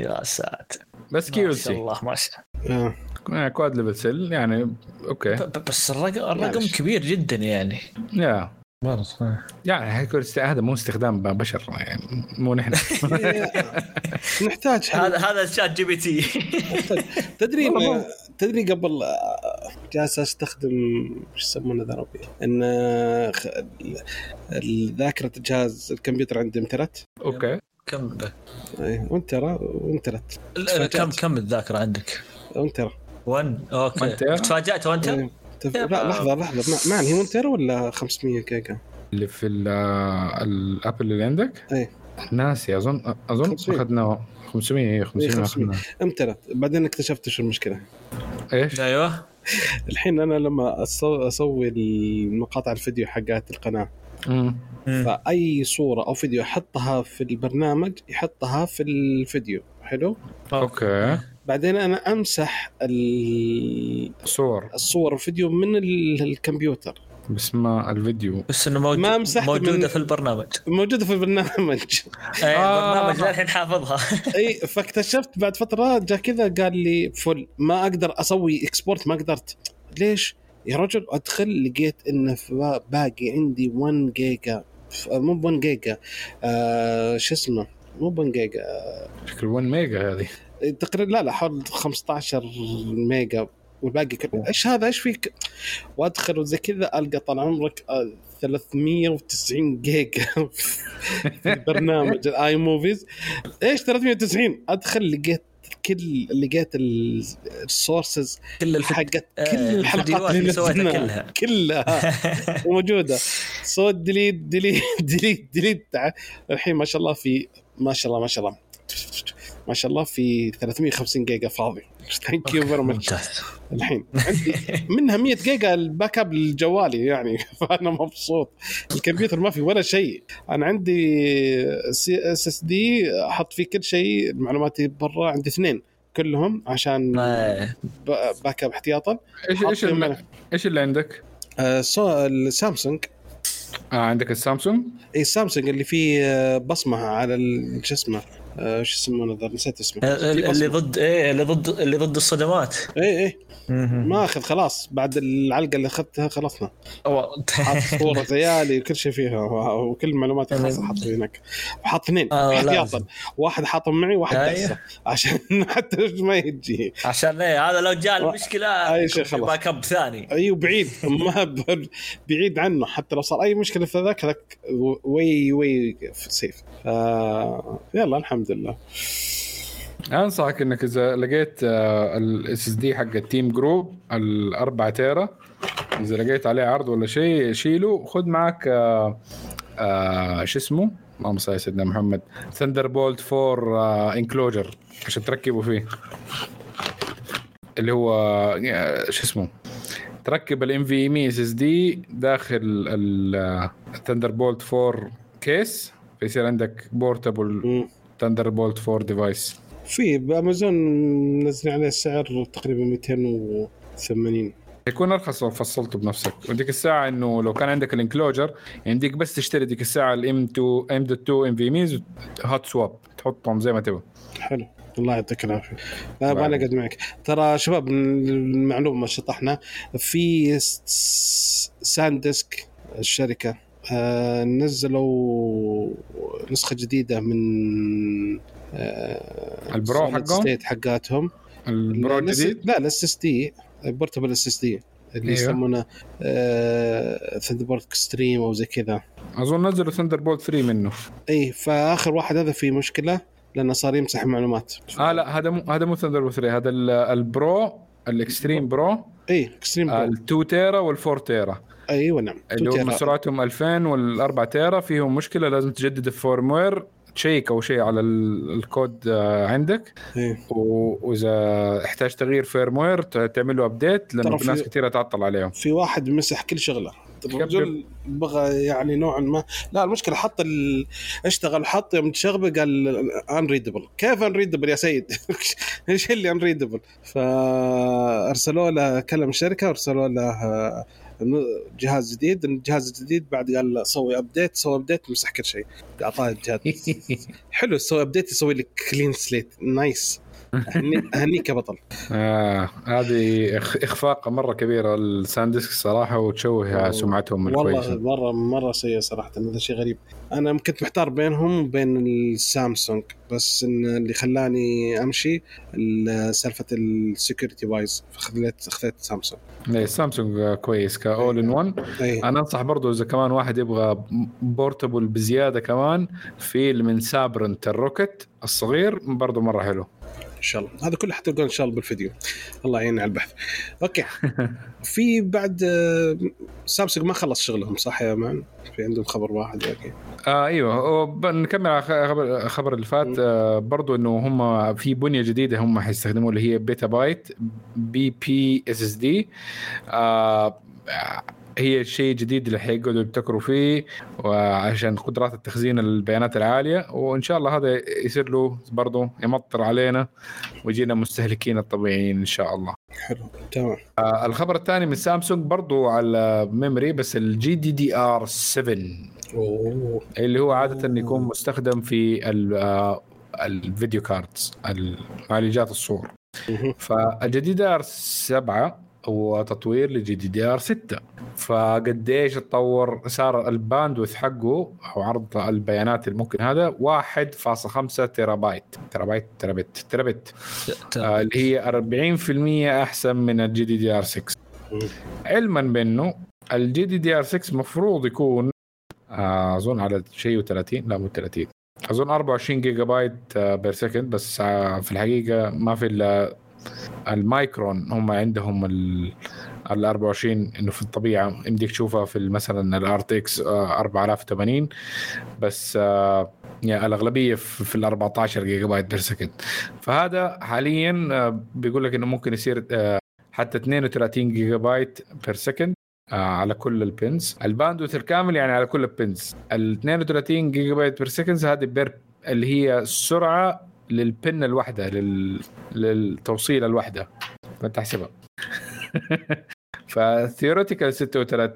يا ساتر. بس Q ما L شاء C. الله ما شاء آه. quad level cell يعني okay. بس الرقم الرقم. كبير جدا يعني. يا. برضه يعني هيكون است- هذا مو استخدام بشر يعني مو نحن. نحتاج. هذا هذا Chat GP T. تدري تدري قبل آه، جالس أستخدم إيش يسمونه ذا ربي؟ إن آه، ذاكرة الجهاز الكمبيوتر عندي امتلت okay. كم إيه، وانت ترى وانتلت ال- كم كم الذاكرة عندك؟ وانت ترى 1 أوكي؟ تفاجأت وانت؟ تف... لا لحظة لحظة. ما- ما هي مونتر ولا 500 جيجا؟ اللي في ال- الأبل اللي عندك؟ إيه. ناسي. اظن أظن 500. أخذنا 500 اي 500 إيه، 500. أخذنا. امتلت. بعدين اكتشفت شو المشكلة. إيش؟ أيوه. الحين أنا لما أسوي المقاطع الفيديو حقات القناة مم. فأي صورة أو فيديو احطها في البرنامج يحطها في الفيديو. حلو؟ okay. بعدين أنا أمسح ال- صور الصور والفيديو من ال- الكمبيوتر. بس ما الفيديو. بس إنه موجود ما مسحت موجودة من- في البرنامج. موجودة في البرنامج. اي آه. البرنامج للحين حافظها. إي فاكتشفت بعد فترة جاء كذا قال لي full ما أقدر أسوي export ما قدرت. ليش؟ يا رجل أدخل لقيت انه في باقي عندي 1 جيجا ف- مو 1 جيجا آه شو اسمه؟ مو 1 جيجا شكل 1 ميجا هذه. تقريبا لا لا حول 15 ميجا والباقي كله. إيش هذا؟ إيش فيك؟ وأدخل وزي كذا ألقى طال عمرك آه، 390 جيجا في البرنامج ال iMovies. إيش 390 أدخل لقيت كل لقيت ال- ال sources كل الفيديو حقت آه، كل الحلقات اللي سويتها. كلها. كلها. موجوده سويت delete delete delete delete. الحين ما شاء الله في ما شاء الله ما شاء الله. ما شاء الله في 350 جيجا فاضي. thank you very much الحين. عندي منها 100 جيجا ال backup لجوالي يعني. فانا مبسوط. الكمبيوتر ما في ولا شيء. أنا عندي SSD أحط فيه كل شيء. معلوماتي برا. عندي اثنين كلهم عشان backup احتياطا. إيش إيش اللي. إيش اللي عندك؟ آه، سو السامسونج. آه عندك السامسونج؟ اي السامسونج اللي فيه آه، بصمة على شو اسمه شو يسمونه ذا نسيت اسمه. في اللي. ضد إيه اللي ضد اللي ضد الصدمات. اي اي ما أخذ خلاص. بعد العلقة اللي أخذتها خلصنا. صور عيالي وكل شيء فيها وكل معلوماتي خلاص حاط هناك. وحاط اثنين. آه، احتياطا. واحد حاطهم معي واحد أيوه. عشان حتى ما يجي. عشان إيه؟ هذا لو جاء المشكلة أي شيء خلاص. backup ثاني؟ أيوه بعيد ما ب- بعيد عنه. حتى لو صار أي مشكلة في ذاك هذاك we we safe يلا الحمد لله. أنصحك إنك إذا لقيت ال SSD حق ال Team Group الأربعة تيرا إذا لقيت عليه عرض ولا شيء شيله. خذ معك آه آه شو اسمه؟ اللهم صل على سيدنا محمد. Thunderbolt 4 enclosure عشان تركبه فيه. اللي هو آه، شو اسمه؟ تركب ال NVM SSD داخل ال Thunderbolt 4 case فيصير عندك portable مم. Thunderbolt 4 device في بامازون منزلين عليه السعر تقريبا 280 يكون أرخص لو فصلته بنفسك. وديك الساعة إنه لو كان عندك ال enclosure يعني ديك بس تشتري ديك الساعة ال M 2 M 2 NVMes hot swap تحطهم زي ما تبغى. حلو. الله يعطيك العافية. لا أبغى أقعد معك. ترى شباب المعلومة شطحنا. في ساندسك الشركة آه نزلوا نسخة جديدة من آه ال pro حقهم؟ state حقاتهم. ال Pro الجديد؟ لا ال SSD portable SSD اللي أيوه. يسمونه Thunderbolt Extreme أو زي كذا. أظن نزلوا Thunderbolt 3 منه. اي فآخر واحد هذا فيه مشكلة لأنه صار يمسح معلومات. آه لا هذا مو هذا مو Thunderbolt 3 هذا ال- ال Pro ال Extreme Pro اي Extreme ال 2 tera وال 4 tera أيوه نعم. اللي. هم سرعتهم 2000 وال 4 tera فيهم مشكلة لازم تجدد ال firmware تشيك أو شيء على ال- الكود آه، عندك. إيه. وإذا احتاج تغيير firmware تعمل له update لأنه في ناس كثيره تعطل عليهم. في واحد مسح كل شغلة. الرجل بغى يعني نوعا ما. لا المشكلة حط ال... اشتغل حط يوم تشغله قال unreadable كيف unreadable يا سيد؟ إيش اللي unreadable فأرسلوا له كلم الشركة وأرسلوا له جهاز جديد الجهاز الجديد بعد قال سوي update سوي update مسح كل شيء. اعطاه الجهاز. حلو تسوي update يسوي لك clean slate nice أهنيك يا بطل آه هذه إخ- إخفاق مرة كبيرة ال SanDisk صراحة وتشوه سمعتهم والله الكويسه مره مرة سيء صراحة هذا شيء غريب. أنا كنت محتار بينهم وبين السامسونج بس إن اللي خلاني أمشي ال- سالفة ال security wise فخذيت خذيت سامسونج. إيه، سامسونج كويس كأول إن 1 اي أنا أنصح برضو إذا كمان واحد يبغى بورتبل بزيادة كمان في من سابرنت الروكت الصغير برضو مرة حلو. إن شاء الله. هذا كله حتلقون إن شاء الله بالفيديو. الله يعين على البحث. أوكي. في بعد آه، سامسونج ما خلص شغلهم صح يا مان في عندهم خبر واحد أوكي آه أيوه. نكمل على خبر الخبر اللي فات. آه برضو إنه هم في بنية جديدة هم حيستخدموا اللي هي بيتا بايت PB SSD. هي شيء جديد اللي حيقعدوا يبتكروا فيه وعشان قدرات التخزين البيانات العالية وإن شاء الله هذا يصير له برضو يمطر علينا ويجينا مستهلكين الطبيعيين إن شاء الله. حلو تمام. آه الخبر الثاني من سامسونج برضو على memory بس ال GDDR7 أوه. اللي هو عادة يكون مستخدم في ال- آه، ال video cards معالجات الصور. مهم. فال GDDR7 هو تطوير ل GDDR6 فقديش اتطور صار ال bandwidth حقه أو عرض البيانات الممكن هذا؟ 1.5 تيرا بايت تيرا بايت تيرا بت تيرا بت آه اللي هي 40% أحسن من ال GDDR6 مم. علما بأنه ال GDDR6 المفروض يكون آه، أظن على شيء و30 لا مو 30 أظن 24 gigabyte per second بس آه، في الحقيقة ما في إلا المايكرون هم عندهم ال ال 24 إنه في الطبيعة يمديك تشوفها في مثلا ال RTX 4080 بس آه، يعني الأغلبية في ال 14 gigabyte per second. فهذا حاليا آه، بيقول لك إنه ممكن يصير آه، حتى 32 جيجا بايت per second على كل ال pins. ال bandwidth الكامل يعني على كل ال pins. ال 32 gigabyte per second هذه per اللي هي السرعه لل pin الواحده لل... للتوصيل الواحده فانت تحسبها فال theoretical 36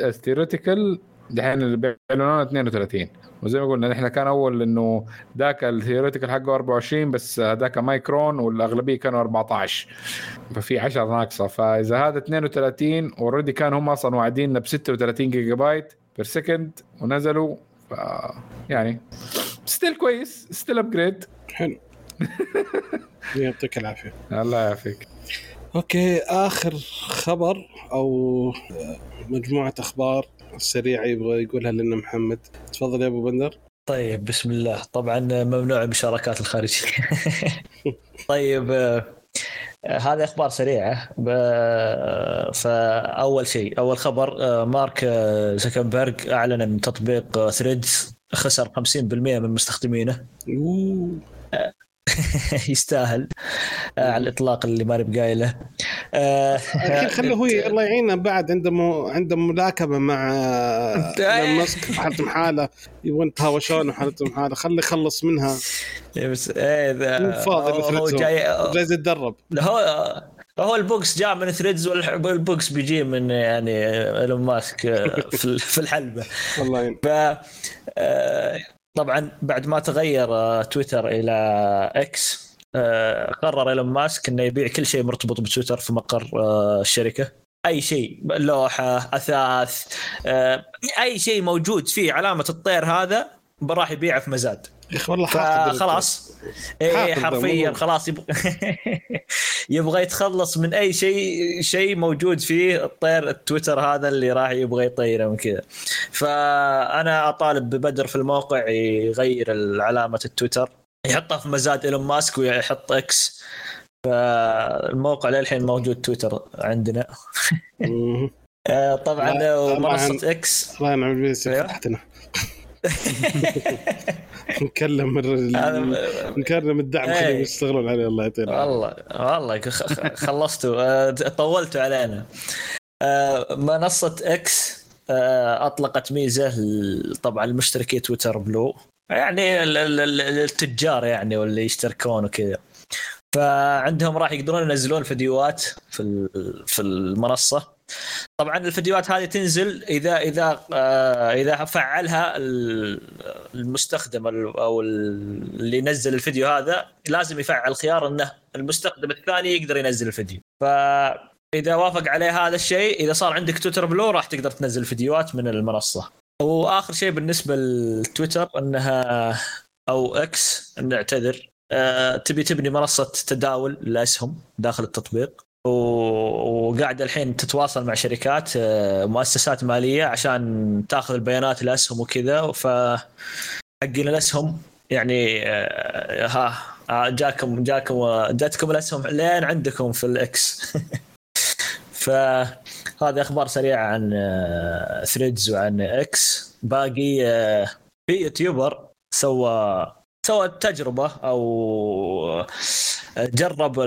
ال theoretical دحين اللي بيعلنونه 32 وزي ما قلنا نحن كان أول إنه ذاك ال theoretical حقه 24 بس ذاك مايكرون والأغلبية كانوا 14 ففي 10 ناقصة. فإذا هذا 32 already كان هم أصلا واعديننا ب 36 gigabyte per second ونزلوا. ف يعني still كويس still upgrade حلو. يعطيك العافية. الله يعافيك. أوكي آخر خبر أو مجموعة أخبار سريعة يبغى يقولها لنا محمد. تفضل يا أبو بندر. طيب بسم الله. طبعا ممنوع المشاركات الخارجية. طيب آه، آه، هذه أخبار سريعة. ب- فأول شيء أول خبر آه، مارك آه، زكنبرج أعلن إن تطبيق ثريدز خسر 50% من مستخدمينه. يستاهل آه، على الإطلاق اللي ماني بقايله. آه، خليه هو الله يعينه بعد عنده مو... عنده ملاكمة مع ماسك حالتهم حالة يبغون يتهاوشون وحالتهم حالة خليه يخلص منها. بس إيه فاضي هو- جاي جاي يتدرب. هو هو ال box جاء من Threads وال box بيجي من يعني إيلون ماسك آه، في الحلبة. الله يعين. ف آه، طبعا بعد ما تغير آه، تويتر إلى إكس آه، قرر إيلون ماسك إنه يبيع كل شيء مرتبط بتويتر في مقر آه، الشركة. أي شيء لوحة أثاث أي شيء موجود فيه علامة الطير هذا راح يبيعه في مزاد. والله فخلاص اي حرفيا خلاص يبغى يبغى يتخلص من اي شيء شيء موجود فيه الطير التويتر هذا اللي راح يبغى يطيره من كذا فانا اطالب ببدر في الموقع يغير علامه التويتر يحطها في مزاد ايلون ماسك ويحط إكس فالموقع للحين موجود تويتر عندنا آه، طبعا منصه إكس الله ينعم ال base فتحتنا نكلم نكلم الدعم خليهم إيه. يشتغلون عليه الله يعطينا والله والله خلصتوا. آه، طولتوا علينا. آه، منصة إكس أطلقت ميزة طبعا المشتركي Twitter Blue. يعني التجار يعني واللي يشتركون وكذا. فعندهم راح يقدرون ينزلون فيديوهات في في المنصة. طبعا الفيديوهات هذه تنزل إذا إذا آه، إذا فعلها المستخدم أو اللي ينزل الفيديو هذا لازم يفعل خيار إنه المستخدم الثاني يقدر ينزل الفيديو. فاذا وافق عليه هذا الشيء إذا صار عندك تويتر بلو راح تقدر تنزل فيديوهات من المنصة. وآخر شيء بالنسبة لتويتر إنها أو إكس نعتذر أه تبي تبني منصة تداول الاسهم داخل التطبيق. وقاعده الحين تتواصل مع شركات أه مؤسسات مالية عشان تاخذ البيانات الاسهم وكذا. ف حقين الأسهم يعني أه ها آه، جاكم جاكم جاتكم الأسهم لين عندكم في ال X. فهذه أخبار سريعة عن Threads آه، وعن X. باقي آه، في YouTuber سوى سوى تجربة أو جرب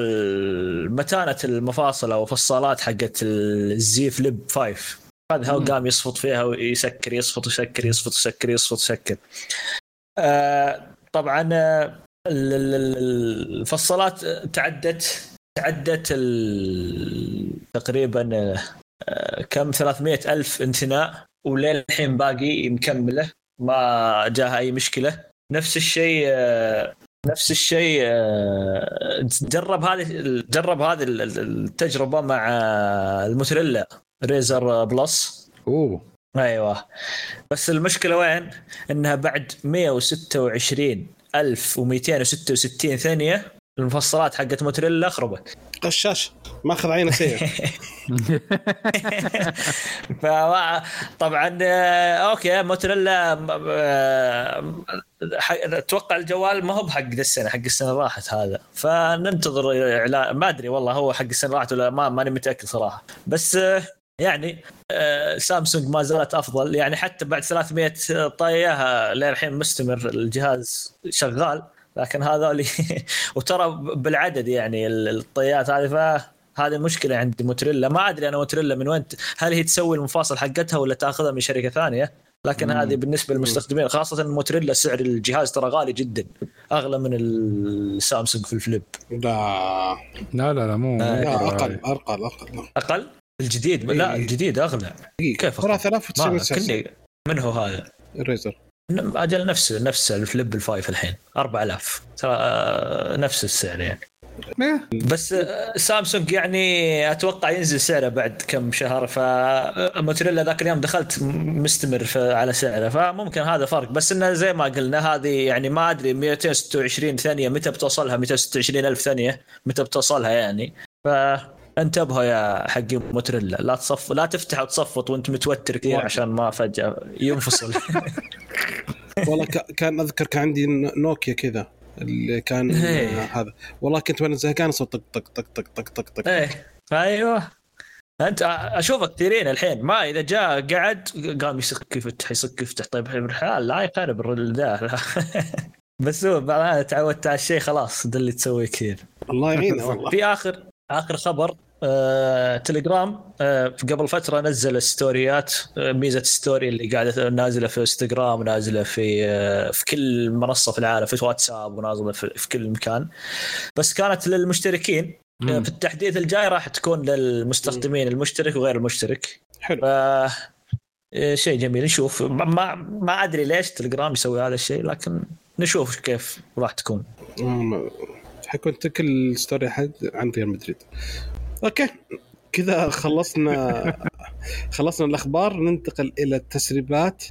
متانة المفاصل أو فصالات حقت ال Z Flip 5 هذا هو قام يصفط فيها ويسكر يصفط ويسكر يصفط ويسكر يصفط ويسكر. آه طبعا الفصالات تعدت تعدت تقريبا كم؟ 300 ألف انثناء وللحين باقي مكمله ما جاها أي مشكلة. نفس الشيء نفس الشيء جرب هذه جرب هذه التجربة مع ال Motorola Razr Plus. أوه. أيوه. بس المشكلة وين؟ إنها بعد 126 1266 ثانية المفصلات حقت موتريلا خربت قشاش ماخذ عينه سيء طبعا آه، okay Motorola آه، أتوقع الجوال ما هو بحق السنة حق السنة راحت هذا. فننتظر إعلان ما أدري والله هو حق السنة راحت ولا ما ماني متأكد صراحة. بس آه، يعني سامسونج ما زالت أفضل يعني حتى بعد 300 طايه للحين مستمر الجهاز شغال. لكن هذول وترى بالعدد يعني الطيات هذه فهذه مشكلة عند موتريلا. ما أدري أنا موتريلا من وين هل هي تسوي المفاصل حقتها ولا تأخذها من شركة ثانية؟ لكن هذه بالنسبة للمستخدمين خاصة الموتريلا سعر الجهاز ترى غالي جدا أغلى من السامسونج في الفليب. لا. لا لا, لا مو لا أقل أقل أقل. أقل؟ الجديد؟ لا الجديد أغلى. كيف 3999 من هو هذا؟ ال Razr أجل نفس نفس ال Flip ال Five الحين 4000 ترى آه، نفس السعر يعني. بس آه، سامسونج يعني أتوقع ينزل سعره بعد كم شهر فموتوريلا ذاك اليوم دخلت مستمر على سعره فممكن هذا فرق. بس إنه زي ما قلنا هذه يعني ما أدري 226 ثانية متى بتوصلها 226 ألف ثانية متى بتوصلها يعني. ف انتبهوا يا حقين موتريلا لا تصف لا تفتح وتصفط وانت متوتر كثير عشان ما فجأة ينفصل. والله كان أذكر كان عندي نوكيا كذا اللي كان إيه. هذا. والله كنت وأنا زهقان صوت طق طق طق طق طق طق طق. إيه. أيوه. أنت أشوفك كثيرين الحين. ما إذا جاء قعد قام يسك يفتح يسك يفتح. طيب الحال لا يقارب ذا. بس هو بعد تعودت على الشيء خلاص ده اللي تسويه كثير. الله يعينه والله. في آخر آخر خبر. آه، تليجرام آه، قبل فترة نزل ستوريات آه، ميزة story اللي قاعدة نازلة في انستغرام نازلة في آه، في كل منصة في العالم في واتساب ونازلة في, في كل مكان. بس كانت للمشتركين مم. في التحديث الجاي راح تكون للمستخدمين المشترك وغير المشترك. حلو. ف... شيء جميل. نشوف. ما ما أدري ليش تليجرام يسوي هذا الشيء لكن نشوف كيف راح تكون. حيكون كل story حد عن ريال مدريد. okay. كذا خلصنا خلصنا الأخبار. ننتقل إلى التسريبات.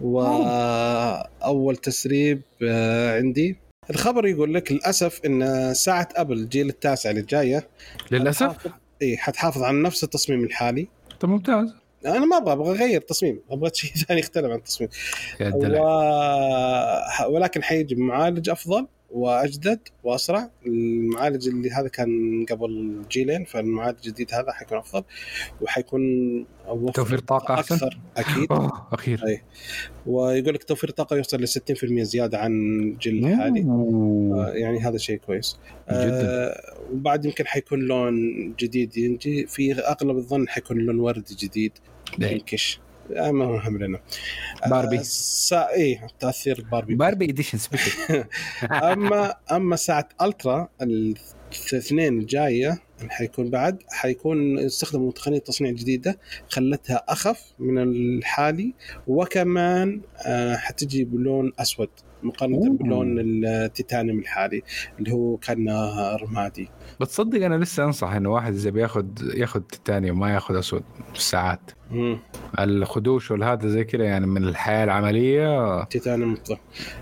وأول تسريب آه، عندي. الخبر يقول لك للأسف إن ساعة Apple الجيل التاسع اللي جاية للأسف؟ إي حتحافظ على نفس التصميم الحالي. طب ممتاز. أنا ما أبغى أبغى أغير تصميم. أبغى شيء ثاني يختلف عن التصميم. و... ولكن حيجي بمعالج أفضل. وأجدد وأسرع المعالج اللي هذا كان قبل جيلين فالمعالج الجديد هذا حيكون أفضل وحيكون توفير طاقة أحسن أكثر أكيد أخيرا أي. ويقول لك توفير طاقة يوصل ل 60% زيادة عن الجيل الحالي. آه، يعني هذا شيء كويس جدا. آه وبعد يمكن حيكون لون جديد ينجي في أغلب الظن حيكون لون وردي جديد. pinkish آه ما هو هم لنا باربي. آه سا... إيه تأثير Barbie. Barbie edition special اما أما ساعة Ultra الاثنين الجاية اللي حيكون بعد حيكون استخدموا تقنيه تصنيع جديدة خلتها أخف من الحالي وكمان آه، حتجي بلون أسود. مقارنة أوه. بلون التيتانيوم الحالي اللي هو كان رمادي. بتصدق أنا لسه أنصح إنه واحد إذا بياخذ ياخذ تيتانيوم ما ياخذ أسود مم. الخدوش والهذا زي كذا يعني من الحياة العملية. تيتانيوم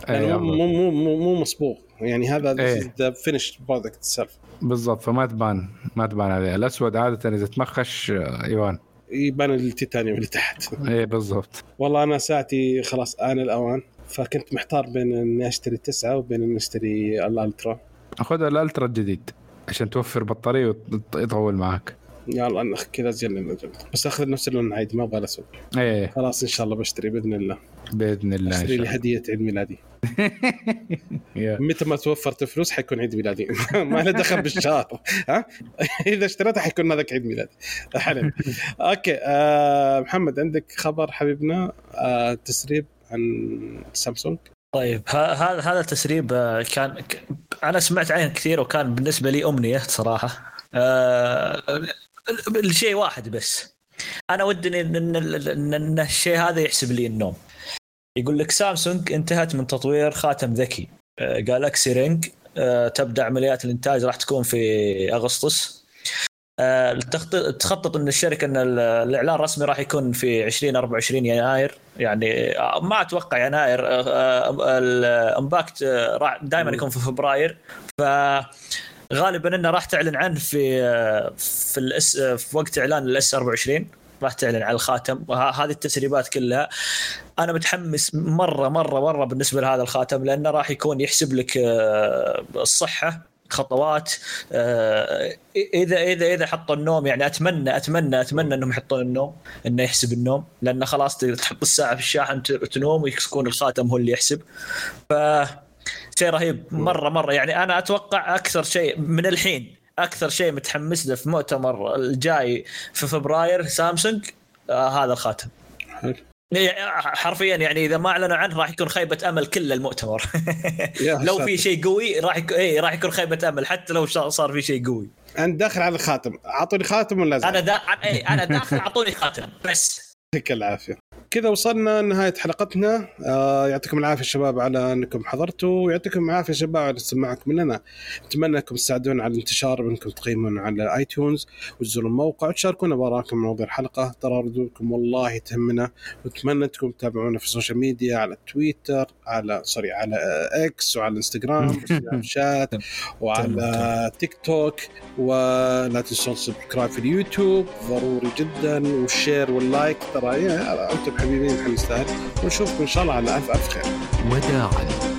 أي يعني مو. مو مو مو مصبوغ يعني هذا إيه. the finish product itself بالضبط فما تبان ما تبان عليه. الأسود عادة إذا تمخش آه، يبان. يبان التيتانيوم اللي تحت. إيه بالضبط. والله أنا ساعتي خلاص آن الأوان. فكنت محتار بين إني أشتري تسعة وبين إني أشتري ال Ultra. خذ الألترا الجديد عشان توفر بطارية ويطول معك يلا كذا زين بس أخذ نفس اللون عادي ما أبغى الأسود. إيه. خلاص إن شاء الله بشتري بإذن الله. بإذن الله شاء لي هدية عيد ميلادي. متى ما توفرت فلوس حيكون عيد ميلادي. ما له دخل بالشهر. ها؟ إذا اشتريتها حيكون هذاك عيد ميلادي. حلو. أوكي آه محمد عندك خبر حبيبنا؟ آه تسريب؟ عن سامسونج. طيب هذا هذا التسريب آه، كان أنا سمعت عنه كثير وكان بالنسبة لي أمنية صراحة. آه، الشيء واحد بس. أنا ودني ان الشيء هذا يحسب لي النوم. يقول لك سامسونج انتهت من تطوير خاتم ذكي. Galaxy Ring تبدأ عمليات الإنتاج راح تكون في أغسطس. آه، تخطط إن الشركة إن ال- الإعلان الرسمي راح يكون في 2024 يناير. يعني آه، ما أتوقع يناير. آه، آه، ال Unpacked آه، راح دائما يكون في فبراير. ف غالبا إنه راح تعلن عنه في آه، في ال S آه، في وقت إعلان ال S 24 راح تعلن عن الخاتم. وهذه التسريبات كلها. أنا متحمس مرة مرة مرة بالنسبة لهذا الخاتم لأنه راح يكون يحسب لك آه، الصحة. خطوات آه، إذا إذا إذا حطوا النوم يعني أتمنى أتمنى أتمنى إنهم يحطون النوم إنه يحسب النوم لأنه خلاص تحط الساعة في الشاحن تنوم ويكون الخاتم هو اللي يحسب. ف شيء رهيب مرة مرة. يعني أنا أتوقع أكثر شيء من الحين أكثر شيء متحمس له في مؤتمر الجاي في فبراير سامسونج آه هذا الخاتم. حلو. يعني حرفيا يعني إذا ما أعلنوا عنه راح يكون خيبة أمل كل المؤتمر. لو. في شيء قوي راح يكون اي راح يكون خيبة أمل حتى لو صار في شيء قوي. أنا داخل على الخاتم. أعطوني خاتم ولا أنا زين دا... إيه أنا داخل أعطوني خاتم بس. يعطيك العافية. كذا وصلنا نهاية حلقتنا. آه يعطيكم العافية شباب على أنكم حضرتوا ويعطيكم العافية شباب على استماعكم لنا. نتمنى أنكم تساعدونا على الانتشار بأنكم تقيمون على iTunes وتزوروا الموقع وتشاركونا بآرائكم مواضيع الحلقة. ترى ردودكم والله تهمنا. ونتمنى أنكم تتابعونا في ال social media على تويتر على سوري على X وعلى انستغرام و Snapchat وعلى تيك توك ولا تنسون subscribe في اليوتيوب ضروري جدا وال share وال like ترى أنتم حبيبين نستاهل ونشوفكم إن شاء الله على ألف ألف خير. وداعا.